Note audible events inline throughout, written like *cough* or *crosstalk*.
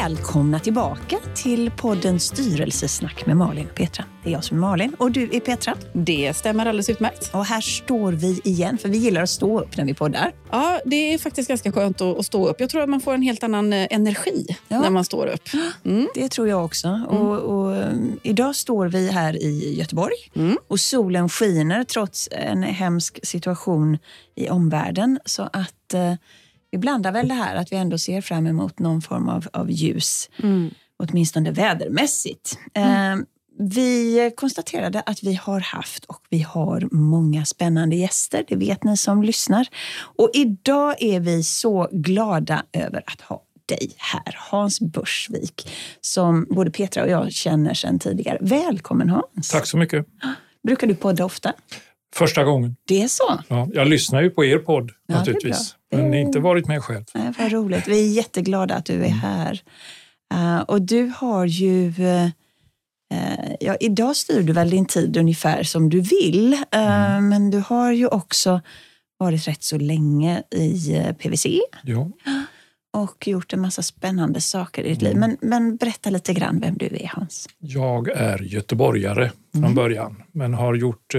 Välkomna tillbaka till podden Styrelsesnack med Malin och Petra. Det är jag som är Malin och du är Petra. Det stämmer alldeles utmärkt. Och här står vi igen, för vi gillar att stå upp när vi poddar. Ja, det är faktiskt ganska skönt att stå upp. Jag tror att man får en helt annan eh, energi ja. när man står upp. Mm. Det tror jag också. Mm. Och, och, um, idag står vi här i Göteborg mm. och solen skiner trots en hemsk situation i omvärlden. Så att uh, vi blandar väl det här att vi ändå ser fram emot någon form av, av ljus. Mm. Åtminstone vädermässigt. Mm. Eh, vi konstaterade att vi har haft och vi har många spännande gäster. Det vet ni som lyssnar. Och idag är vi så glada över att ha dig här, Hans Börsvik, som både Petra och jag känner sedan tidigare. Välkommen Hans! Tack så mycket! Brukar du podda ofta? Första gången. Det är så? Ja, jag lyssnar ju på er podd ja, naturligtvis, men inte varit med själv. Nej, vad roligt. Vi är jätteglada att du är mm. här. Uh, och du har ju... Uh, ja, idag styr du väl din tid ungefär som du vill, uh, mm. men du har ju också varit rätt så länge i PWC. Ja och gjort en massa spännande saker i ditt liv. Mm. Men, men berätta lite grann vem du är, Hans. Jag är göteborgare från mm. början, men har gjort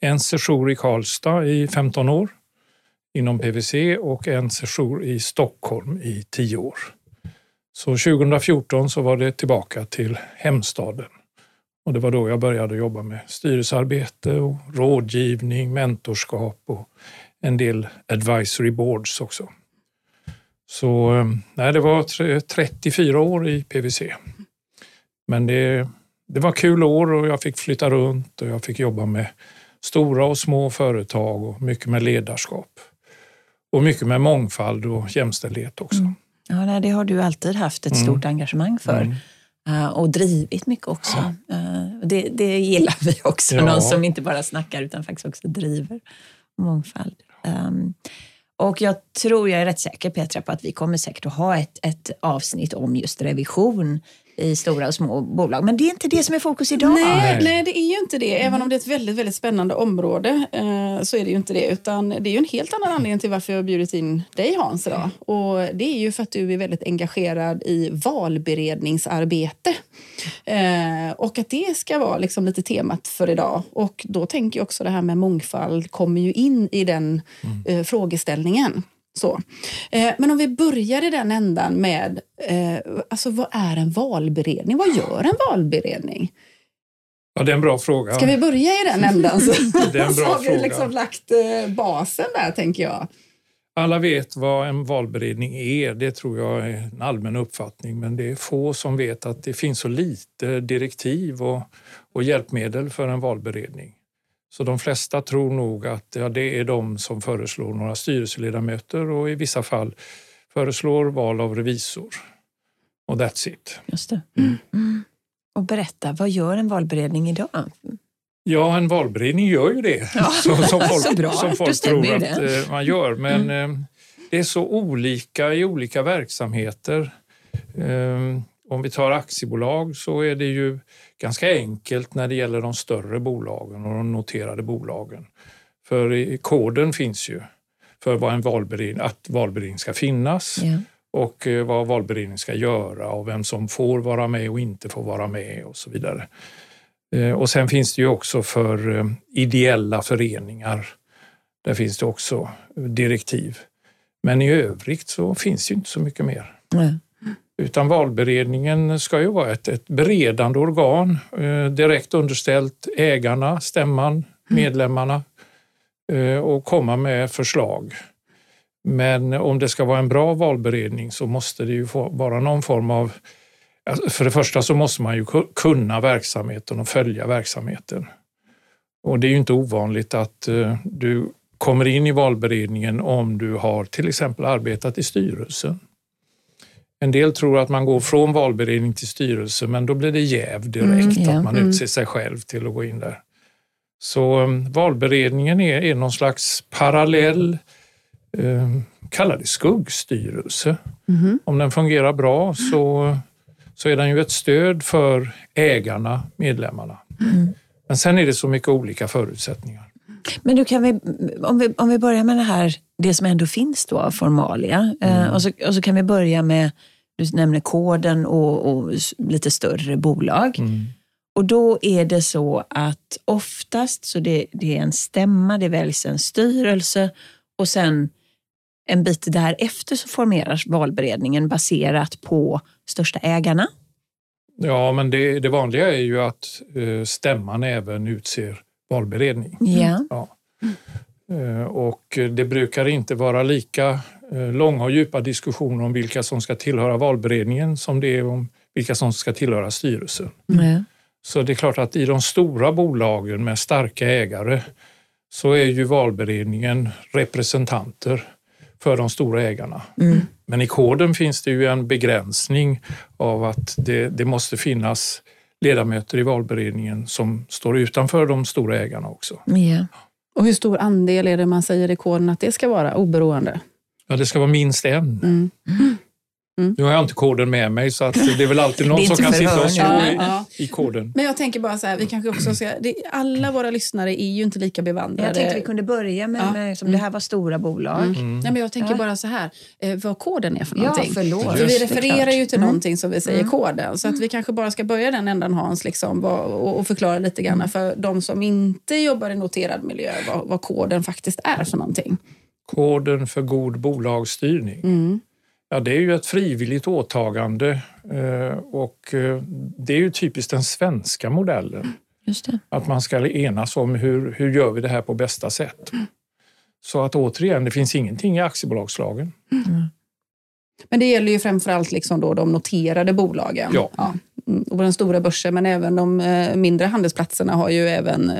en session i Karlstad i 15 år inom PVC och en session i Stockholm i tio år. Så 2014 så var det tillbaka till hemstaden. Och det var då jag började jobba med styrelsearbete och rådgivning, mentorskap och en del advisory boards också. Så eh, nej, det var 34 år i PVC. Men det, det var kul år och jag fick flytta runt och jag fick jobba med stora och små företag och mycket med ledarskap. Och mycket med mångfald och jämställdhet också. Mm. Ja, det har du alltid haft ett mm. stort engagemang för. Mm. Uh, och drivit mycket också. Uh, det, det gillar vi också, ja. någon som inte bara snackar utan faktiskt också driver mångfald. Um, och jag tror, jag är rätt säker Petra på att vi kommer säkert att ha ett, ett avsnitt om just revision i stora och små bolag. Men det är inte det som är fokus idag. Nej, nej det är ju inte det. Även om det är ett väldigt, väldigt spännande område eh, så är det ju inte det. Utan det är ju en helt annan anledning till varför jag har bjudit in dig Hans idag. Och det är ju för att du är väldigt engagerad i valberedningsarbete. Eh, och att det ska vara liksom lite temat för idag. Och då tänker jag också det här med mångfald kommer ju in i den mm. eh, frågeställningen. Så. Eh, men om vi börjar i den ändan med, eh, alltså vad är en valberedning? Vad gör en valberedning? Ja, det är en bra fråga. Ska vi börja i den ändan så, *laughs* det är en bra *laughs* så har vi liksom lagt eh, basen där, tänker jag. Alla vet vad en valberedning är, det tror jag är en allmän uppfattning, men det är få som vet att det finns så lite direktiv och, och hjälpmedel för en valberedning. Så de flesta tror nog att ja, det är de som föreslår några styrelseledamöter och i vissa fall föreslår val av revisor. Och that's it. Just det. Mm. Mm. Och berätta, vad gör en valberedning idag? Ja, en valberedning gör ju det *laughs* ja. som, som folk, som folk tror att det. Eh, man gör. Men mm. Eh, det är så olika i olika verksamheter. Eh, om vi tar aktiebolag så är det ju ganska enkelt när det gäller de större bolagen och de noterade bolagen. För koden finns ju för vad en valberedning, att valberedning ska finnas yeah. och eh, vad valberedningen ska göra och vem som får vara med och inte får vara med och så vidare. Eh, och sen finns det ju också för eh, ideella föreningar. Där finns det också direktiv. Men i övrigt så finns det inte så mycket mer. Mm. Utan valberedningen ska ju vara ett, ett beredande organ eh, direkt underställt ägarna, stämman, mm. medlemmarna eh, och komma med förslag. Men om det ska vara en bra valberedning så måste det ju vara någon form av... Alltså, för det första så måste man ju kunna verksamheten och följa verksamheten. Och det är ju inte ovanligt att eh, du kommer in i valberedningen om du har till exempel arbetat i styrelsen en del tror att man går från valberedning till styrelse men då blir det jäv direkt, mm, yeah. att man mm. utser sig själv till att gå in där. Så um, valberedningen är, är någon slags parallell, um, kalla det skuggstyrelse. Mm. Om den fungerar bra så, så är den ju ett stöd för ägarna, medlemmarna. Mm. Men sen är det så mycket olika förutsättningar. Men du, kan vi, om, vi, om vi börjar med det här, det som ändå finns då, formalia. Eh, mm. Eh, och, så, och så kan vi börja med du nämner koden och, och lite större bolag. Mm. Och då är det så att oftast så det, det är en stämma, det väljs en styrelse och sen en bit därefter så formeras valberedningen baserat på största ägarna. Ja, men det, det vanliga är ju att uh, stämman även utser valberedning. Yeah. Ja. Uh, och det brukar inte vara lika uh, långa och djupa diskussioner om vilka som ska tillhöra valberedningen som det är om vilka som ska tillhöra styrelsen. Mm. Så det är klart att i de stora bolagen med starka ägare så är ju valberedningen representanter för de stora ägarna. Mm. Men i koden finns det ju en begränsning av att det, det, måste finnas ledamöter i valberedningen som står utanför de stora ägarna också. Yeah. Och hur stor andel är det man säger i koden att det ska vara oberoende? Ja, det ska vara minst en. Mm. Mm. Nu har jag inte koden med mig så att det är väl alltid någon som kan sitta och slå i, ja. i, koden. Men jag tänker bara så här, vi kanske också ska, det, alla våra lyssnare är ju inte lika bevandrade. Jag tänkte vi kunde börja med, ja. med som det här var stora bolag. Mm. Mm. Nej, men jag tänker bara så här, eh, vad koden är för någonting. Ja, förlåt. För vi refererar ju till mm. någonting som vi säger mm. koden. Så att vi kanske bara ska börja den ändan Hans liksom, och, och förklara lite grann mm. för de som inte jobbar i noterad miljö vad, vad koden faktiskt är för någonting. Koden för god bolagsstyrning. Mm. Ja, det är ju ett frivilligt åtagande eh, och eh, det är ju typiskt den svenska modellen. Att man ska enas om hur, hur gör vi det här på bästa sätt. Så att återigen, det finns ingenting i aktiebolagslagen. Mm. Men det gäller ju framförallt liksom då de noterade bolagen. Ja. ja. Mm, och den stora börsen, men även de eh, mindre handelsplatserna har ju även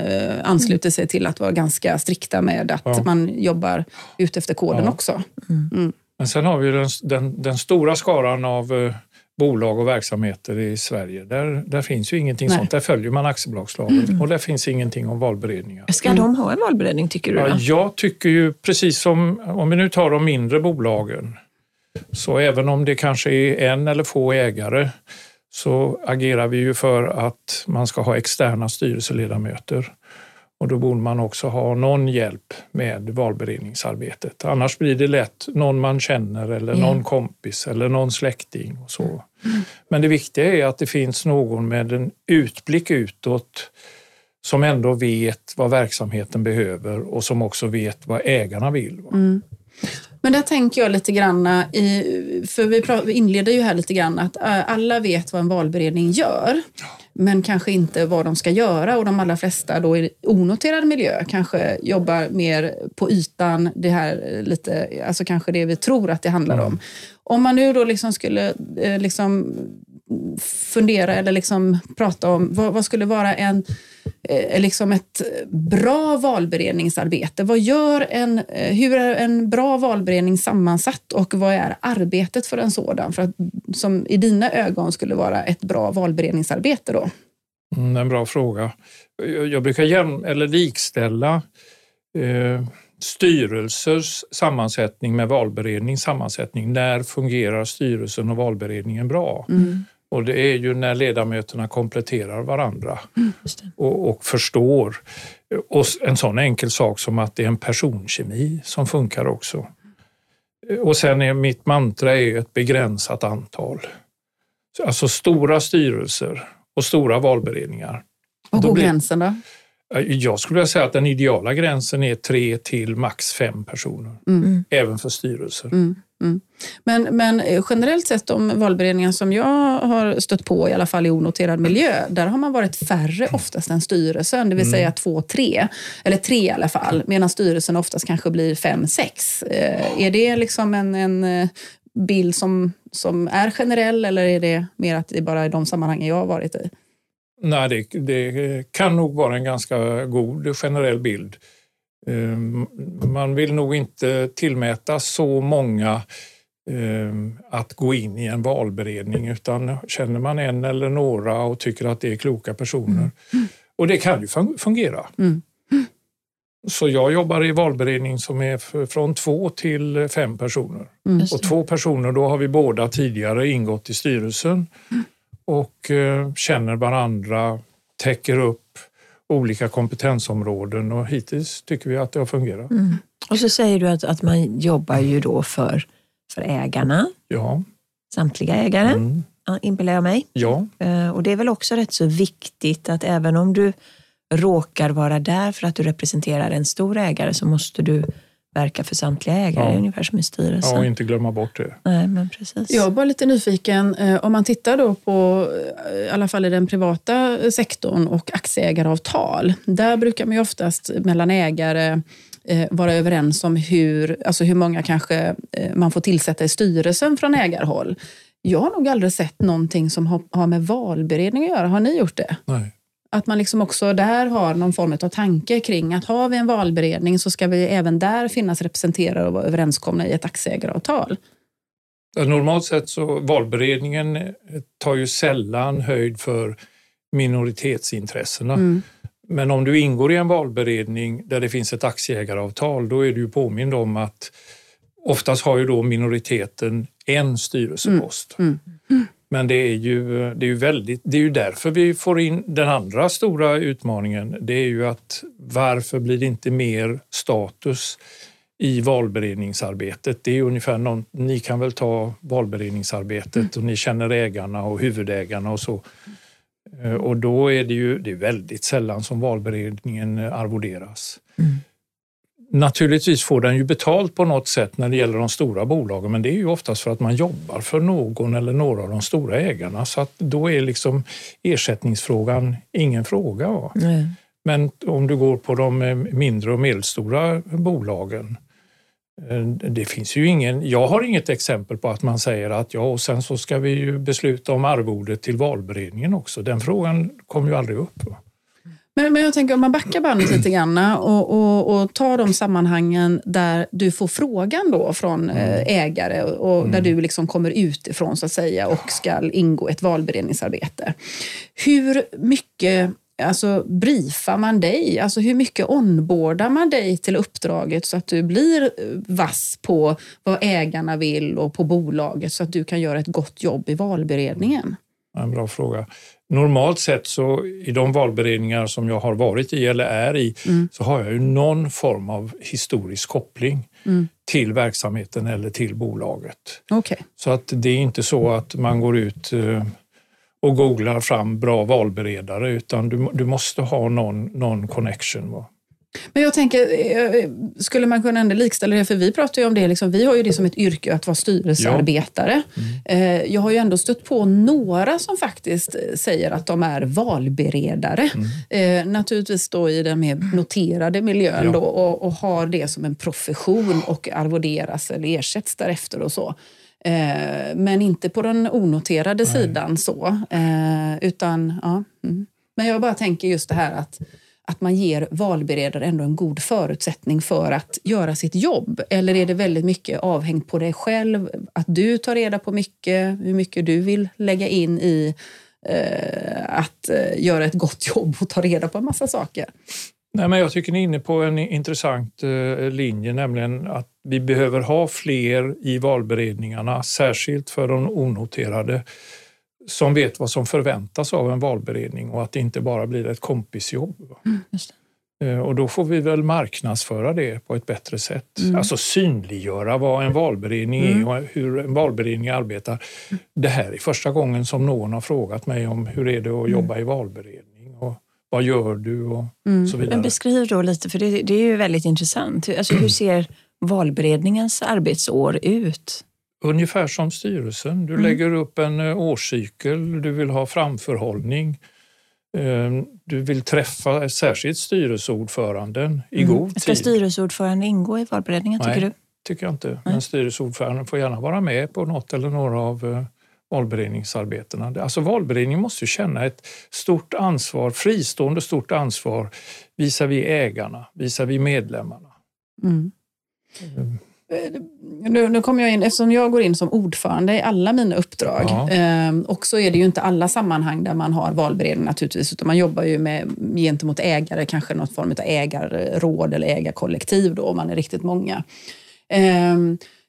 anslutit sig till att vara ganska strikta med att ja. man jobbar utefter koden ja. också. Mm. Men sen har vi den, den, den stora skaran av uh, bolag och verksamheter i Sverige. Där, där finns ju ingenting Nej. sånt. Där följer man aktiebolagslagen mm. och där finns ingenting om valberedningar. Ska de ha en valberedning tycker du? Ja, jag tycker ju precis som, om vi nu tar de mindre bolagen, så även om det kanske är en eller få ägare så agerar vi ju för att man ska ha externa styrelseledamöter. Och då borde man också ha någon hjälp med valberedningsarbetet. Annars blir det lätt någon man känner eller någon kompis eller någon släkting. Och så. Mm. Men det viktiga är att det finns någon med en utblick utåt som ändå vet vad verksamheten behöver och som också vet vad ägarna vill. Mm. Men där tänker jag lite grann, i, för vi inleder ju här lite grann att äh, alla vet vad en valberedning gör, men kanske inte vad de ska göra och de allra flesta då i onoterad miljö kanske jobbar mer på ytan, det här lite, alltså kanske det vi tror att det handlar om. Mm. Om man nu då liksom skulle eh, liksom fundera eller liksom prata om vad, vad skulle vara en eh, liksom ett bra valberedningsarbete. Vad gör en, eh, hur är en bra valberedning sammansatt och vad är arbetet för en sådan? För att, som i dina ögon skulle vara ett bra valberedningsarbete då? Mm, en bra fråga. Jag brukar jäm, eller likställa eh, styrelsers sammansättning med valberednings sammansättning. När fungerar styrelsen och valberedningen bra? Mm. Och det är ju när ledamöterna kompletterar varandra mm, och, och, förstår. Och en sån enkel sak som att det är en personkemi som funkar också. Och sen är mitt mantra är ett begränsat antal. Alltså stora styrelser och stora valberedningar. Vad går gränsen då? Jag skulle vilja säga att den ideala gränsen är tre till max fem personer, mm. även för styrelser. Mm. Mm. Men, men eh, generellt sett de valberedningar som jag har stött på, i alla fall i onoterad miljö, där har man varit färre oftast än styrelsen, det vill mm. säga två, tre. Eller tre i alla fall, medan styrelsen oftast kanske blir fem, sex. Eh, är det liksom en, en eh, bild som, som är generell eller är det mer att det bara är de sammanhangen jag har varit i? Nej, det, det kan nog vara en ganska god generell bild. Ehm, man vill nog inte tillmäta så många ehm, att gå in i en valberedning utan känner man en eller några och tycker att det är kloka personer. Mm. Och det kan ju fungera. Mm. Så jag jobbar i valberedning som är från två till fem personer. Mm. Och två personer, då har vi båda tidigare ingått i styrelsen mm. och eh, känner varandra, täcker upp olika kompetensområden och hittills tycker vi att det har fungerat. Mm. Och så säger du att, att man jobbar ju då för, för ägarna. Ja. samtliga ägare, mm. inbillar jag mig. Ja. Eh, och det är väl också rätt så viktigt att även om du råkar vara där för att du representerar en stor ägare så måste du verka för samtliga ägare, ja. ungefär som i styrelsen. Ja, och inte glömma bort det. Nej, men precis. Jag är bara lite nyfiken, eh, om man tittar då på, eh, i alla fall i den privata sektorn och aktieägaravtal. Där brukar man ju oftast mellan ägare eh, vara överens om hur, alltså hur många kanske man får tillsätta i styrelsen från ägarhåll. Jag har nog aldrig sett någonting som har med valberedning att göra. Har ni gjort det? Nej. Att man liksom också där har någon form av tanke kring att har vi en valberedning så ska vi även där finnas representerade och vara överenskomna i ett aktieägaravtal. Normalt sett så valberedningen tar ju sällan höjd för minoritetsintressena. Mm. Men om du ingår i en valberedning där det finns ett aktieägaravtal, då är du påmind om att oftast har ju då minoriteten en styrelsepost. Mm. Mm. Men det är ju, det är ju väldigt, det är ju därför vi får in den andra stora utmaningen. Det är ju att varför blir det inte mer status i valberedningsarbetet? Det är ungefär någon, ni kan väl ta valberedningsarbetet och ni känner ägarna och huvudägarna och så. Eh, och då är det ju det är väldigt sällan som valberedningen arvoderas. Mm. Naturligtvis får den ju betalt på något sätt när det gäller de stora bolagen men det är ju oftast för att man jobbar för någon eller några av de stora ägarna så att då är liksom ersättningsfrågan ingen fråga. Nej. Men om du går på de eh, mindre och medelstora bolagen eh, det finns ju ingen, jag har inget exempel på att man säger att ja, och sen så ska vi ju besluta om arvodet till valberedningen också. Den frågan kommer ju aldrig upp. Men, men jag tänker om man backar bandet lite grann och, och, och tar de sammanhangen där du får frågan då från eh, mm. ägare och, mm. där du liksom kommer utifrån så att säga och ska ingå ett valberedningsarbete. Hur mycket alltså, briefar man dig? Alltså, hur mycket onboardar man dig till uppdraget så att du blir eh, vass på vad ägarna vill och på bolaget så att du kan göra ett gott jobb i valberedningen? En bra fråga. Normalt sett så i de valberedningar som jag har varit i eller är i mm. så har jag ju någon form av historisk koppling mm. till verksamheten eller till bolaget. Okay. Så att det är inte så att man går ut eh, och googlar fram bra valberedare utan du, du måste ha någon, någon connection. Men jag tänker, eh, skulle man kunna ändå likställa det? För vi pratar ju om det, liksom, vi har ju det som ett yrke att vara styrelsearbetare. Ja. Mm. Jag har ju ändå stött på några som faktiskt säger att de är valberedare. Mm. Eh, naturligtvis då i den mer noterade miljön ja. då, och, och, har det som en profession och arvoderas eller ersätts därefter och så. Eh, men inte på den onoterade Nej. sidan så. Eh, utan, ja. Mm. Men jag bara tänker just det här att att man ger valberedare ändå en god förutsättning för att göra sitt jobb? Eller är det väldigt mycket avhängt på dig själv? Att du tar reda på mycket, hur mycket du vill lägga in i eh, att eh, göra ett gott *laughs* jobb och ta reda på en massa saker? Nej, men jag tycker ni är inne på en intressant eh, linje, nämligen att vi behöver ha fler i valberedningarna, särskilt för de onoterade som vet vad som förväntas av en valberedning och att det inte bara blir ett kompisjobb. Mm, eh, och då får vi väl marknadsföra det på ett bättre sätt. Mm. Alltså synliggöra vad en valberedning mm. är och hur en valberedning arbetar. Det här är första gången som någon har frågat mig om hur är det att mm. jobba i valberedning och vad gör du och mm. så vidare. Men beskriv då lite, för det, det är ju väldigt intressant. Alltså, hur *clears throat* ser valberedningens arbetsår ut? Ungefär som styrelsen. Du mm. lägger upp en eh, årscykel, du vill ha framförhållning. Ehm, du vill träffa särskilt styrelseordföranden i mm. god tid. Ska styrelseordföranden ingå i valberedningen tycker Nej, du? tycker jag inte. Nej. Men styrelseordföranden får gärna vara med på något eller några av eh, valberedningsarbetena. Alltså valberedningen måste ju känna ett stort ansvar, fristående stort ansvar visavi ägarna, visavi medlemmarna. Mm. Mm. Eh, nu, nu kommer jag in, eftersom jag går in som ordförande i alla mina uppdrag ja. eh, och så är det ju inte alla sammanhang där man har valberedning naturligtvis, utan man jobbar ju med, gentemot ägare, kanske något form av ägarråd eller ägarkollektiv då, om man är riktigt många. Eh,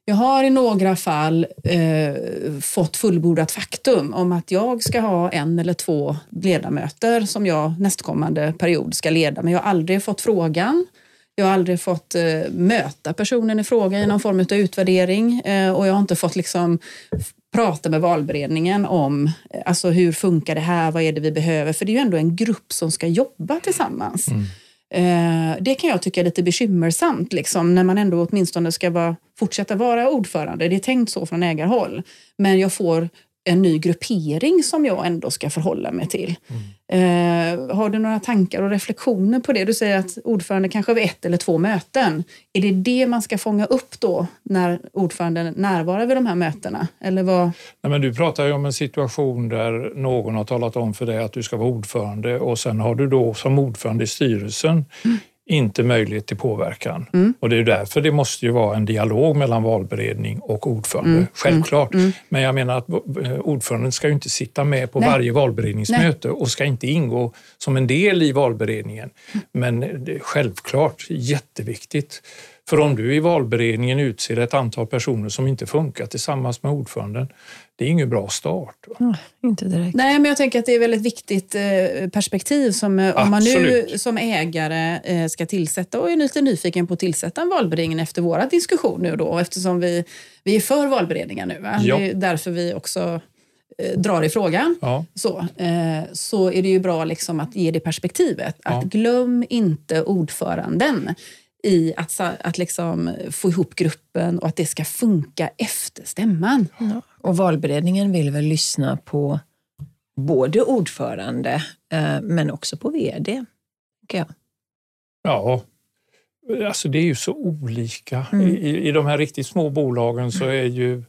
jag har i några fall eh, fått fullbordat faktum om att jag ska ha en eller två ledamöter som jag nästkommande period ska leda, men jag har aldrig fått frågan. Jag har aldrig fått eh, möta personen i fråga i någon form av utvärdering eh, och jag har inte fått liksom prata med valberedningen om alltså hur funkar det här, vad är det vi behöver? För det är ju ändå en grupp som ska jobba tillsammans. Mm. Eh, det kan jag tycka är lite bekymmersamt, liksom, när man ändå åtminstone ska vara, fortsätta vara ordförande. Det är tänkt så från ägarhåll. Men jag får en ny gruppering som jag ändå ska förhålla mig till. Mm. Eh, har du några tankar och reflektioner på det? Du säger att ordförande kanske vid ett eller två möten. Är det det man ska fånga upp då när ordföranden närvarar vid de här mötena? Eller vad? Nej, men du pratar ju om en situation där någon har talat om för dig att du ska vara ordförande och sen har du då som ordförande i styrelsen mm inte möjlighet till påverkan. Mm. Och det är därför det måste ju vara en dialog mellan valberedning och ordförande, mm. självklart. Mm. Men jag menar att eh, ordföranden ska ju inte sitta med på Nej. varje valberedningsmöte Nej. och ska inte ingå som en del i valberedningen. Men det är självklart jätteviktigt. För om du i valberedningen utser ett antal personer som inte funkar tillsammans med ordföranden, det är ingen bra start. Ja, inte direkt. Nej, men jag tänker att det är ett väldigt viktigt eh, perspektiv som eh, om man nu som ägare eh, ska tillsätta och är lite nyfiken på att tillsätta en valberedning efter våra diskussioner då eftersom vi, vi är för valberedningar nu. Va? Ja. Det är därför vi också drar i frågan, ja. så, så är det ju bra liksom att ge det perspektivet. Att ja. glöm inte ordföranden i att, att liksom få ihop gruppen och att det ska funka efter stämman. Ja. Och valberedningen vill väl lyssna på både ordförande eh, men också på vd. Jag. Ja, Alltså det är ju så olika. Mm. I, I de här riktigt små bolagen så är ju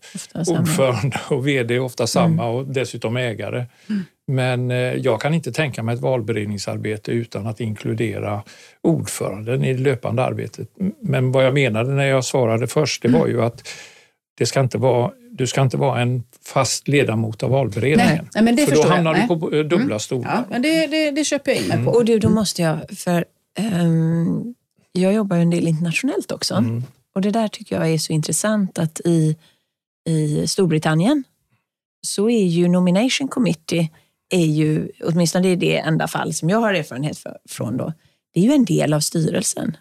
ordförande och vd ofta samma mm. och dessutom ägare. Mm. Men eh, jag kan inte tänka mig ett valberedningsarbete utan att inkludera ordföranden i det löpande arbetet. Men vad jag menade när jag svarade först, det var ju att det ska inte vara, du ska inte vara en fast ledamot av valberedningen. Nej, men det för då hamnar jag. du på eh, dubbla mm. stolar. Ja, men det, det, det köper jag in mig på. Mm. Och du, då måste jag, för um, jag jobbar ju en del internationellt också. Mm. Och det där tycker jag är så intressant att i, i Storbritannien så är ju nomination committee är ju, åtminstone det är det enda fall som jag har erfarenhet för, från då, det är ju en del av styrelsen.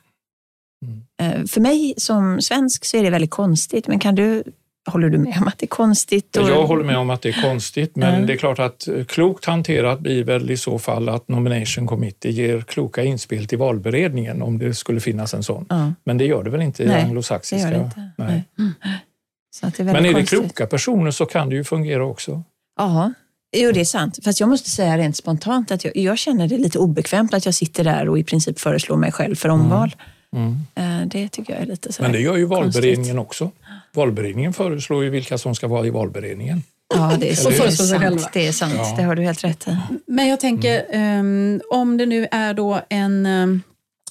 Mm. Eh, för mig som svensk så är det väldigt konstigt, men kan du Håller du med om att det är konstigt? Och... Jag håller med om att det är konstigt, men mm. det är klart att eh, klokt hanterat blir väl i så fall att Nomination Committee ger kloka inspel till valberedningen om det skulle finnas en sån. Mm. Men det gör det väl inte i Nej, anglosaxiska? Det gör det inte. Nej. Nej. Är men är det kloka personer så kan det ju fungera också. Ja, Jo, det är sant. Fast jag måste säga rent spontant att jag, jag, känner det lite obekvämt att jag sitter där och i princip föreslår mig själv för omval. Mm. Mm. Det tycker jag är lite så Men det gör ju valberedningen konstigt. också. Valberedningen föreslår ju vilka som ska vara i valberedningen. Ja, det är, så, det är sant. Det, är sant. Ja. det har du helt rätt i. Men jag tänker, mm. um, om det nu är då en um,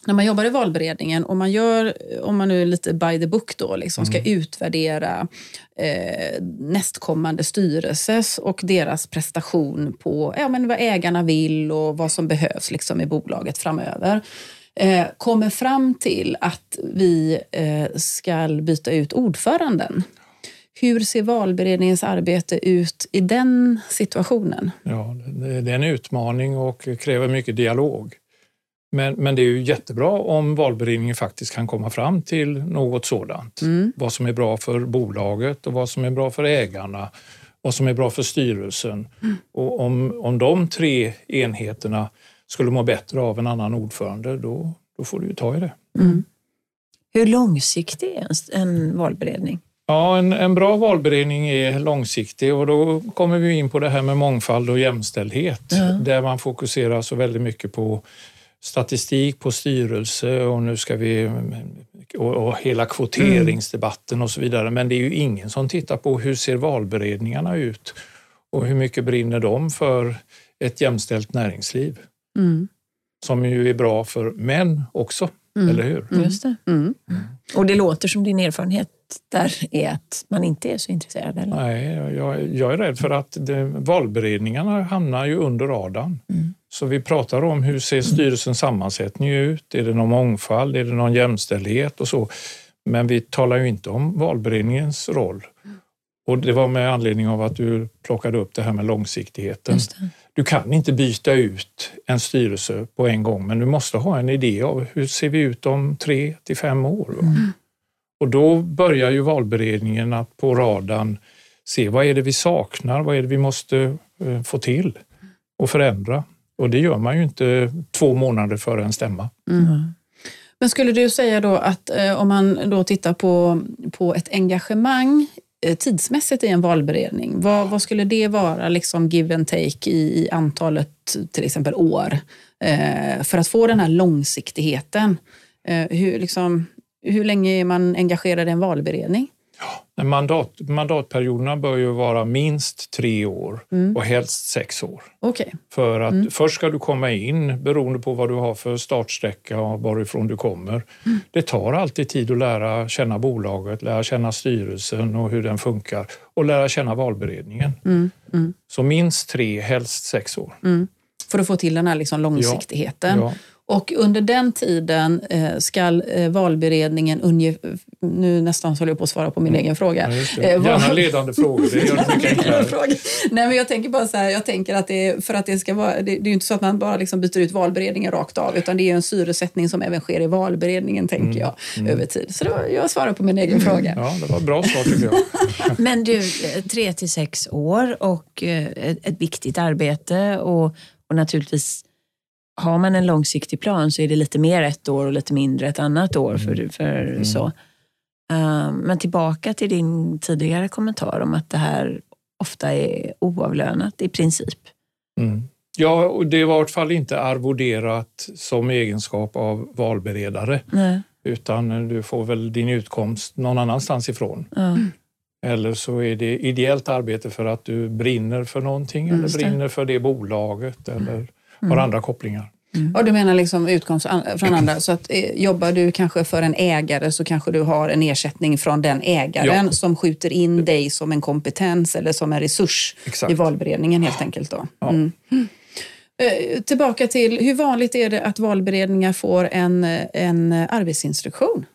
när man jobbar i valberedningen och man gör, om man nu är lite by the book då, liksom ska mm. utvärdera eh, nästkommande styrelses och deras prestation på ja, men vad ägarna vill och vad som behövs liksom, i bolaget framöver. Eh, kommer fram till att vi eh, ska byta ut ordföranden. Hur ser valberedningens arbete ut i den situationen? Ja, det är en utmaning och kräver mycket dialog. Men, men det är ju jättebra om valberedningen faktiskt kan komma fram till något sådant. Mm. Vad som är bra för bolaget och vad som är bra för ägarna, vad som är bra för styrelsen. Mm. Och om, om de tre enheterna skulle må bättre av en annan ordförande, då, då får du ju ta i det. Mm. Hur långsiktig är en valberedning? Ja, en, en bra valberedning är långsiktig och då kommer vi in på det här med mångfald och jämställdhet där man fokuserar så väldigt mycket på statistik på styrelse och nu ska vi och, och hela kvoteringsdebatten och så vidare. Men det är ju ingen som tittar på hur ser valberedningarna ut och hur mycket brinner de för ett jämställt näringsliv? Mm. Som ju är bra för män också, mm. eller hur? Mm. Just det. Mm. Och det låter som din erfarenhet där är att man inte är så intresserad? Eller? Nej, jag, jag är rädd för att det, valberedningarna hamnar ju under radarn. Mm. Så vi pratar om hur ser styrelsens sammansättning ut? Är det någon mångfald? Är det någon jämställdhet och så? Men vi talar ju inte om valberedningens roll. Och det var med anledning av att du plockade upp det här med långsiktigheten. Du kan inte byta ut en styrelse på en gång, men du måste ha en idé av hur ser vi ut om tre till fem år? Mm. Och då börjar ju valberedningen att på radarn se vad är det vi saknar, vad är det vi måste eh, få till och förändra. Och det gör man ju inte två månader före en stämma. Mm. Men skulle du säga då att eh, om man då tittar på, på ett engagemang eh, tidsmässigt i en valberedning, vad, vad skulle det vara, liksom give and take i, i antalet till exempel år, eh, för att få den här långsiktigheten? Eh, hur, liksom, hur länge är man engagerad i en valberedning? Ja, mandat, mandatperioderna bör ju vara minst tre år mm. och helst sex år. Okay. För att mm. först ska du komma in beroende på vad du har för startsträcka och varifrån du kommer. Mm. Det tar alltid tid att lära känna bolaget, lära känna styrelsen och hur den funkar och lära känna valberedningen. Mm. Mm. Så minst tre, helst sex år. Mm. För att få till den här liksom långsiktigheten. Ja. Ja. Och under den tiden eh, ska eh, valberedningen, nu nästan håller jag på att svara på min mm. egen fråga. Ja, eh, Gärna ledande frågor, det gör det mycket enklare. Nej, men jag tänker bara så här, jag tänker att det, för att det ska vara, det, det är ju inte så att man bara liksom byter ut valberedningen rakt av, utan det är en syresättning som även sker i valberedningen, tänker mm. jag, mm. över tid. Så var, jag svarar på min egen mm. fråga. Ja, det var ett bra svar tycker jag. *laughs* men du, tre till sex år och ett, ett viktigt arbete och, och naturligtvis har man en långsiktig plan så är det lite mer ett år och lite mindre ett annat år. För, mm. för mm. så. Uh, men tillbaka till din tidigare kommentar om att det här ofta är oavlönat i princip. Mm. Ja, och det är i vart fall inte arvoderat som egenskap av valberedare. Nej. Utan du får väl din utkomst någon annanstans ifrån. Mm. Eller så är det ideellt arbete för att du brinner för någonting eller brinner för det bolaget eller har mm. andra kopplingar. Mm. Och du menar liksom utkomst från andra. Så att eh, jobbar du kanske för en ägare så kanske du har en ersättning från den ägaren ja. som skjuter in dig som en kompetens eller som en resurs Exakt. i valberedningen helt enkelt. Då. Ja. Mm. Eh, tillbaka till, hur vanligt är det att valberedningar får en, en arbetsinstruktion?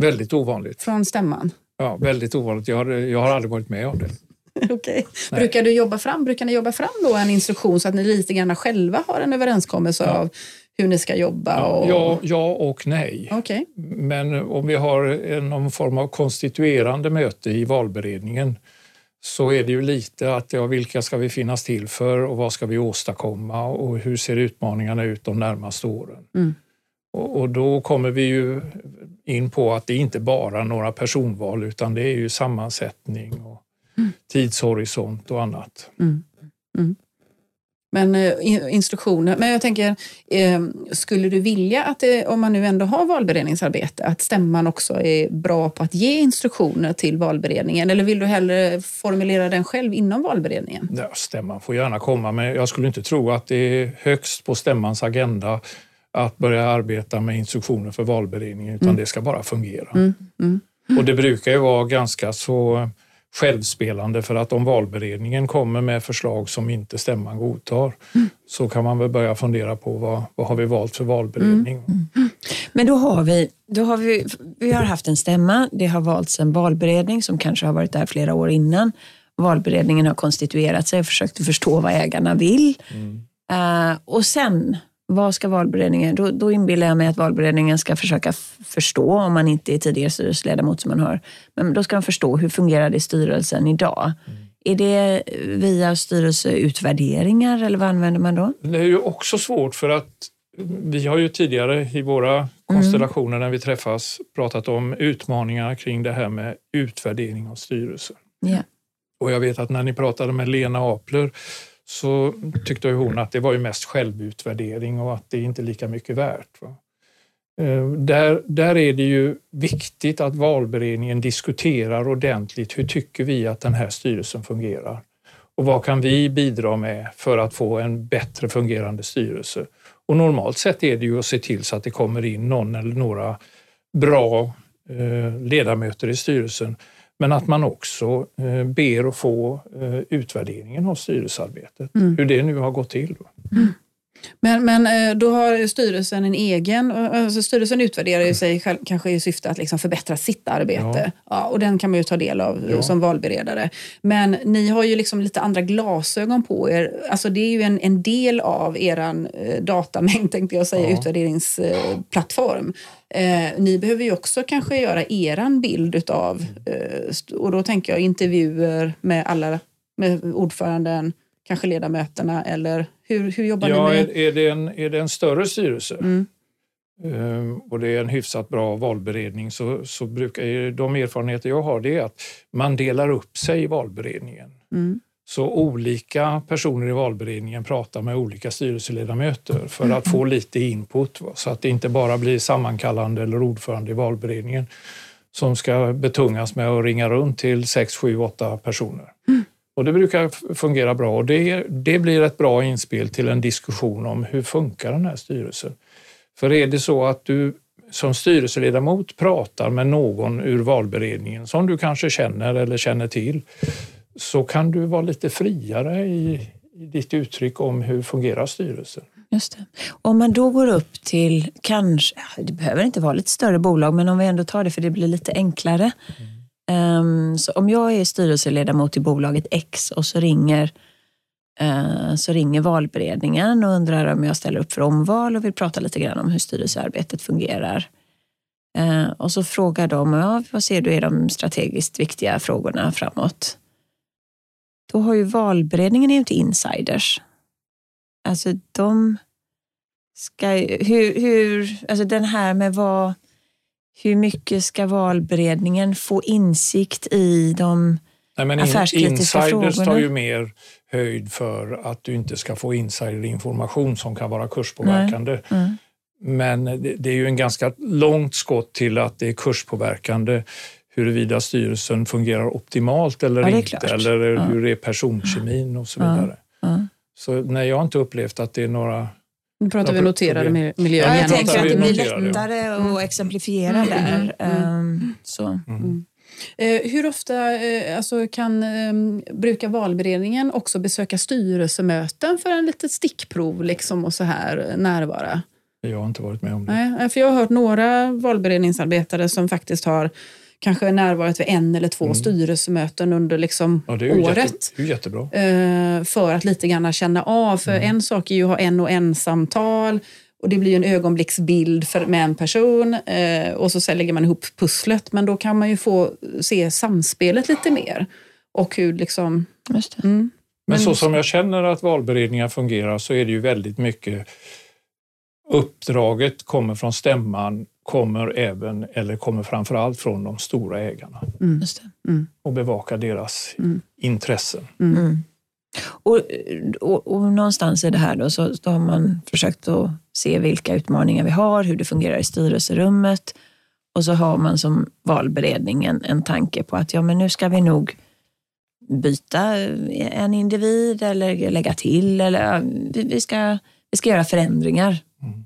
Väldigt ovanligt. Från stämman? Ja, väldigt ovanligt. Jag har, jag har aldrig varit med om det. *laughs* Okay. Brukar, du jobba fram, brukar ni jobba fram då en instruktion så att ni lite grann själva har en överenskommelse ja. av hur ni ska jobba? Och... Ja, ja och nej. Okay. Men om vi har någon form av konstituerande möte i valberedningen så är det ju lite att ja, vilka ska vi finnas till för och vad ska vi åstadkomma och hur ser utmaningarna ut de närmaste åren? Mm. Och, och, då kommer vi ju in på att det inte bara några personval utan det är ju sammansättning och tidshorisont och annat. Mm. Mm. Men eh, instruktioner, men jag tänker, eh, skulle du vilja att det, om man nu ändå har valberedningsarbete, att stämman också är bra på att ge instruktioner till valberedningen? Eller vill du hellre formulera den själv inom valberedningen? Ja, stämman får gärna komma, men jag skulle inte tro att det är högst på stämmans agenda att börja arbeta med instruktioner för valberedningen, utan mm. det ska bara fungera. Mm. Mm. Och det brukar ju vara ganska så självspelande för att om valberedningen kommer med förslag som inte stämman godtar mm. så kan man väl börja fundera på vad, vad har vi valt för valberedning. Mm. Mm. Men då har, vi, då har vi, vi har haft en stämma, det har valts en valberedning som kanske har varit där flera år innan. Valberedningen har konstituerat sig och försökt förstå vad ägarna vill. Uh, och sen vad ska valberedningen, då, då inbillar jag mig att valberedningen ska försöka förstå, om man inte är tidigare styrelseledamot som man hör, men då ska de förstå hur fungerar det i styrelsen idag? Mm. Är det via styrelseutvärderingar eller vad använder man då? Det är ju också svårt för att vi har ju tidigare i våra mm. konstellationer när vi träffas pratat om utmaningar kring det här med utvärdering av styrelser. Yeah. Och jag vet att när ni pratade med Lena Apler så tyckte hon att det var ju mest självutvärdering och att det inte är lika mycket värt. Va? Eh, där, där är det ju viktigt att valberedningen diskuterar ordentligt hur tycker vi att den här styrelsen fungerar? Och vad kan vi bidra med för att få en bättre fungerande styrelse? Och normalt sett är det ju att se till så att det kommer in någon eller några bra eh, ledamöter i styrelsen men att man också eh, ber att få eh, utvärderingen av styrelsearbetet, mm. hur det nu har gått till. Mm. Men, men eh, då har styrelsen en egen, alltså styrelsen utvärderar ju sig själv, kanske i syfte att liksom förbättra sitt arbete. Ja. ja. och den kan man ju ta del av ja. som valberedare. Men ni har ju liksom lite andra glasögon på er. Alltså det är ju en, en del av er datamängd, tänkte jag säga, ja. utvärderingsplattform. Eh, ni behöver ju också kanske göra eran bild utav, eh, och då tänker jag intervjuer med alla, med ordföranden, kanske ledamöterna eller hur, hur jobbar ja, ni med? Är, är, det en, är det en större styrelse mm. um, och det är en hyfsat bra valberedning så, så brukar de erfarenheter jag har det är att man delar upp sig i valberedningen. Mm. Så olika personer i valberedningen pratar med olika styrelseledamöter för att få lite input så att det inte bara blir sammankallande eller ordförande i valberedningen som ska betungas med att ringa runt till 6, 7, 8 personer. Mm. Och det brukar fungera bra och det, det blir ett bra inspel till en diskussion om hur funkar den här styrelsen? För är det så att du som styrelseledamot pratar med någon ur valberedningen som du kanske känner eller känner till så kan du vara lite friare i, i ditt uttryck om hur fungerar styrelsen. Just det. Om man då går upp till, kanske, det behöver inte vara lite större bolag, men om vi ändå tar det för det blir lite enklare. Mm. Um, så om jag är styrelseledamot i bolaget X och så ringer, uh, så ringer valberedningen och undrar om jag ställer upp för omval och vill prata lite grann om hur styrelsearbetet fungerar. Uh, och så frågar de, ja, vad ser du är de strategiskt viktiga frågorna framåt? Då har ju valberedningen är ju inte insiders. Alltså de ska hur, hur, alltså den här med vad hur mycket ska valberedningen få insikt i de Nej, men affärskritiska insiders frågorna? Insiders tar ju mer höjd för att du inte ska få insiderinformation som kan vara kurspåverkande. Mm. Men det är ju en ganska långt skott till att det är kurspåverkande huruvida styrelsen fungerar optimalt eller ja, inte, eller ja. hur är personkemin och så vidare. Ja. Så nej, jag har inte upplevt att det är några nu pratar vi noterade miljöer. Ja, jag tänker att det blir lättare mm. att exemplifiera mm. där. Mm. Um, så. Mm. mm. Eh, hur ofta eh, alltså, kan, eh, brukar valberedningen också besöka styrelsemöten för en litet stickprov liksom, och så här närvara? Jag har inte varit med om det. Nej, för jag har hört några valberedningsarbetare som faktiskt har kanske närvarat vid en eller två mm. styrelsemöten under liksom ja, det är året. Jätte, det är jättebra. Eh, för att lite grann känna av. För mm. en sak är ju att ha en och en samtal och det blir en ögonblicksbild för, med en person eh, och så lägger man ihop pusslet. Men då kan man ju få se samspelet lite mer. Och hur liksom... Mm. Men så som jag känner att valberedningar fungerar så är det ju väldigt mycket uppdraget kommer från stämman kommer även, eller kommer framför allt från de stora ägarna. Mm. Mm. Och bevaka deras mm. intressen. Mm. Mm. Och, och, och, någonstans i det här då, så, då har man försökt att se vilka utmaningar vi har, hur det fungerar i styrelserummet. Och så har man som valberedningen en tanke på att ja, men nu ska vi nog byta en individ eller lägga till eller vi ska, vi ska göra förändringar. Mm.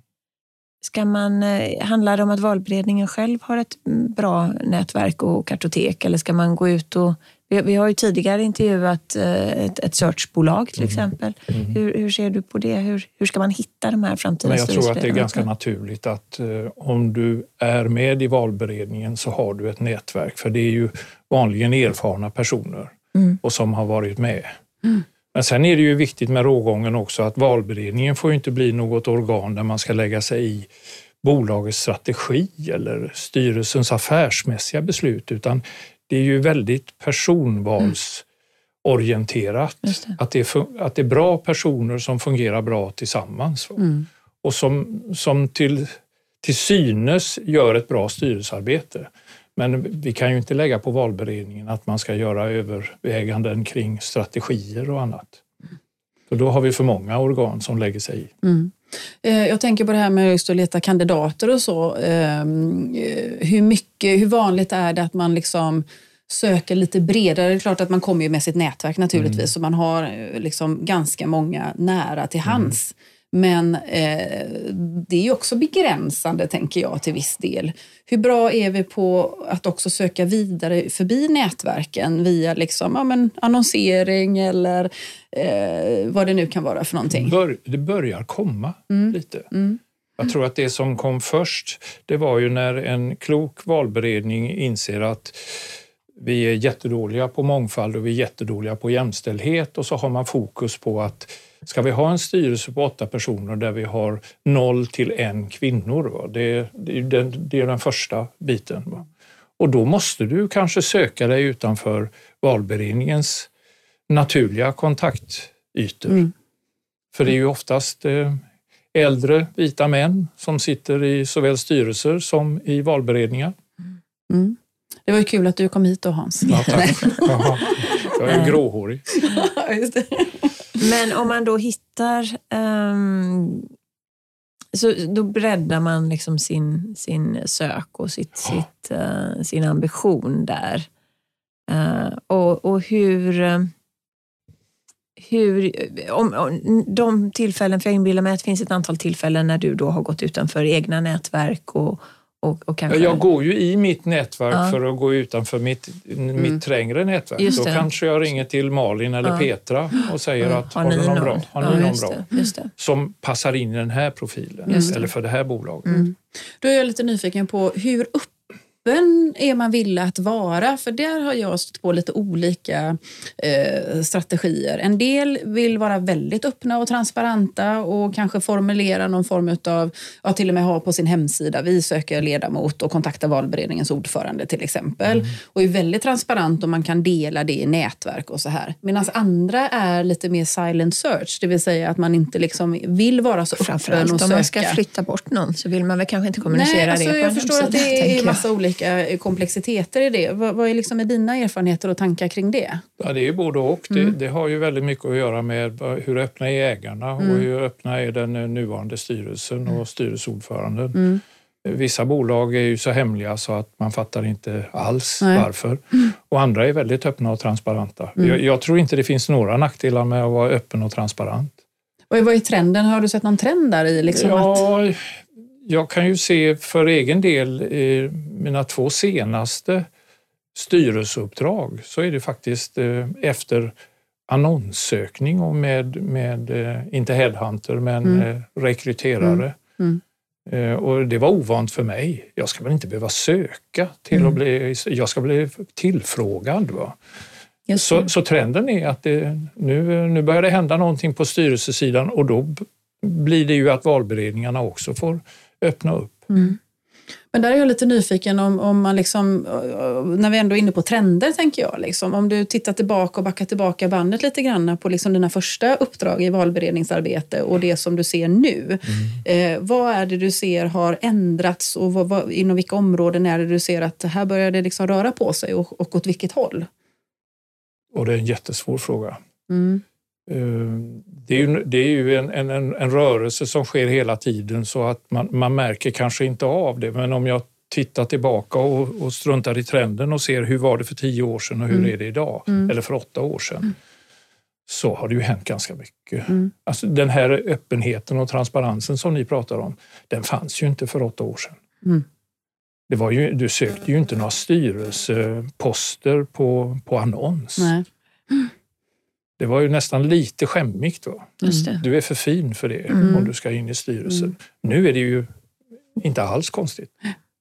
Ska man, eh, handlar det om att valberedningen själv har ett bra nätverk och kartotek eller ska man gå ut och vi, vi har ju tidigare intervjuat eh, ett, ett searchbolag till mm. exempel. Mm. Hur, hur, ser du på det? Hur, hur ska man hitta de här framtida Men Jag tror att det är ganska naturligt att eh, om du är med i valberedningen så har du ett nätverk för det är ju vanligen erfarna personer mm. och som har varit med. Men sen är det ju viktigt med rågången också att valberedningen får inte bli något organ där man ska lägga sig i bolagets strategi eller styrelsens affärsmässiga beslut utan det är ju väldigt personvalsorienterat. Mm. Det. Att, det är, att det är bra personer som fungerar bra tillsammans mm. och som, som till, till synes gör ett bra styrelsearbete. Men vi kan ju inte lägga på valberedningen att man ska göra överväganden kring strategier och annat. För då har vi för många organ som lägger sig i. Mm. Eh, jag tänker på det här med just att leta kandidater och så. Ehm, eh, hur, mycket, hur vanligt är det att man liksom söker lite bredare? Det är klart att man kommer med sitt nätverk naturligtvis mm. och man har eh, liksom ganska många nära till hands. Mm. Men eh, det är ju också begränsande, tänker jag, till viss del. Hur bra är vi på att också söka vidare förbi nätverken via liksom, ja, men, annonsering eller eh, vad det nu kan vara för någonting? Bör, det börjar komma mm. lite. Mm. Jag tror att det som kom först, det var ju när en klok valberedning inser att vi är jättedåliga på mångfald och vi är jättedåliga på jämställdhet och så har man fokus på att ska vi ha en styrelse på åtta personer där vi har noll till en kvinnor, va? Det, det, är den, det är den första biten. Va? Och då måste du kanske söka dig utanför valberedningens naturliga kontaktytor. Mm. För det är ju oftast eh, äldre vita män som sitter i såväl styrelser som i valberedningar. Mm. Det var ju kul att du kom hit då Hans. Ja, tack. *laughs* Jaha. Jag är gråhårig. Men om man då hittar um, så då breddar man liksom sin, sin sök och sitt, sitt, uh, sin ambition där. Uh, och, och hur hur, om, om, de tillfällen, för jag inbillar mig att det finns ett antal tillfällen när du då har gått utanför egna nätverk och, och, och kanske... Jag går ju i mitt nätverk ja. för att gå utanför mitt, mm. mitt trängre nätverk. Just Då kanske jag ringer till Malin eller ja. Petra och säger att har, ni någon bra, har ni någon bra det, som passar in i den här profilen eller för det här bolaget. Mm. Då är jag lite nyfiken på hur upp öppen är man villig att vara? För där har jag stött på lite olika eh, strategier. En del vill vara väldigt öppna och transparenta och kanske formulera någon form av, ja, till och med ha på sin hemsida, vi söker ledamot och kontakta valberedningens ordförande till exempel. Mm. Och är väldigt transparent och man kan dela det i nätverk och så här. Medan andra är lite mer silent search, det vill säga att man inte liksom vill vara så öppen och söka. om man ska flytta bort någon så vill man väl kanske inte kommunicera Nej, alltså, det på Jag förstår att det är massa olika olika komplexiteter i det. Vad, vad är liksom dina erfarenheter och tankar kring det? Ja, det är både och. Mm. Det, det, har ju väldigt mycket att göra med hur öppna är ägarna mm. och hur öppna är den nuvarande styrelsen och mm. styrelseordföranden. Mm. Vissa bolag är ju så hemliga så att man fattar inte alls Nej. varför. Mm. Och andra är väldigt öppna och transparenta. Mm. Jag, jag, tror inte det finns några nackdelar med att vara öppen och transparent. Och vad är trenden? Har du sett någon trend där i? Liksom ja, att jag kan ju se för egen del i mina två senaste styrelseuppdrag så är det faktiskt eh, efter annonssökning och med, med eh, inte headhunter, men mm. Eh, rekryterare. Mm. Mm. Och det var ovant för mig. Jag ska väl inte behöva söka till att mm. bli, jag ska bli tillfrågad. Va? Så, så, trenden är att det, nu, nu börjar det hända någonting på styrelsesidan och då blir det ju att valberedningarna också får öppna upp. Mm. Men där är jag lite nyfiken om, om man liksom, när vi ändå är inne på trender tänker jag, liksom, om du tittar tillbaka och backar tillbaka bandet lite grann på liksom dina första uppdrag i valberedningsarbete och det som du ser nu. Mm. Eh, vad är det du ser har ändrats och vad, vad, inom vilka områden är det du ser att här börjar det liksom röra på sig och, och åt vilket håll? Och det är en jättesvår fråga. Mm. Eh, det är ju, det är ju en, en, en, rörelse som sker hela tiden så att man, man märker kanske inte av det. Men om jag tittar tillbaka och, och struntar i trenden och ser hur var det för tio år sedan och hur mm. är det idag? Mm. Eller för åtta år sedan. Mm. Så har det ju hänt ganska mycket. Mm. Alltså den här öppenheten och transparensen som ni pratar om, den fanns ju inte för åtta år sedan. Mm. Det var ju, du sökte ju inte några styrelseposter på, på annons. Nej. Det var ju nästan lite skämmigt då. Du är för fin för det mm. om du ska in i styrelsen. Mm. Nu är det ju inte alls konstigt.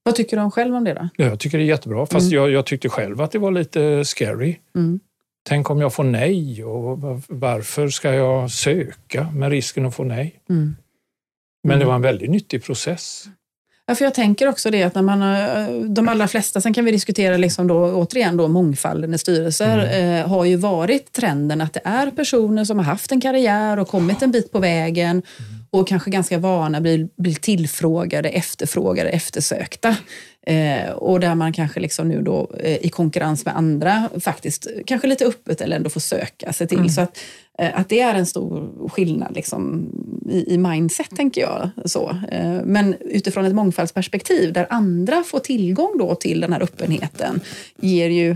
Vad tycker du själv om det då? Jag tycker det är jättebra, fast mm. jag, jag, tyckte själv att det var lite scary. Mm. Tänk om jag får nej och varför ska jag söka med risken att få nej? Men det var en väldigt nyttig process. Ja, för jag tänker också det att när man, de allra flesta, sen kan vi diskutera liksom då, återigen då, mångfalden i styrelser, mm. eh, har ju varit trenden att det är personer som har haft en karriär och kommit en bit på vägen mm. och kanske ganska vana blir, blir tillfrågade, efterfrågade, eftersökta. Eh, och där man kanske liksom nu då eh, i konkurrens med andra faktiskt kanske lite öppet eller ändå får söka sig till. Mm. Så att, eh, att det är en stor skillnad liksom, i, i mindset, tänker jag. Så. Eh, men utifrån ett mångfaldsperspektiv där andra får tillgång då till den här öppenheten ger ju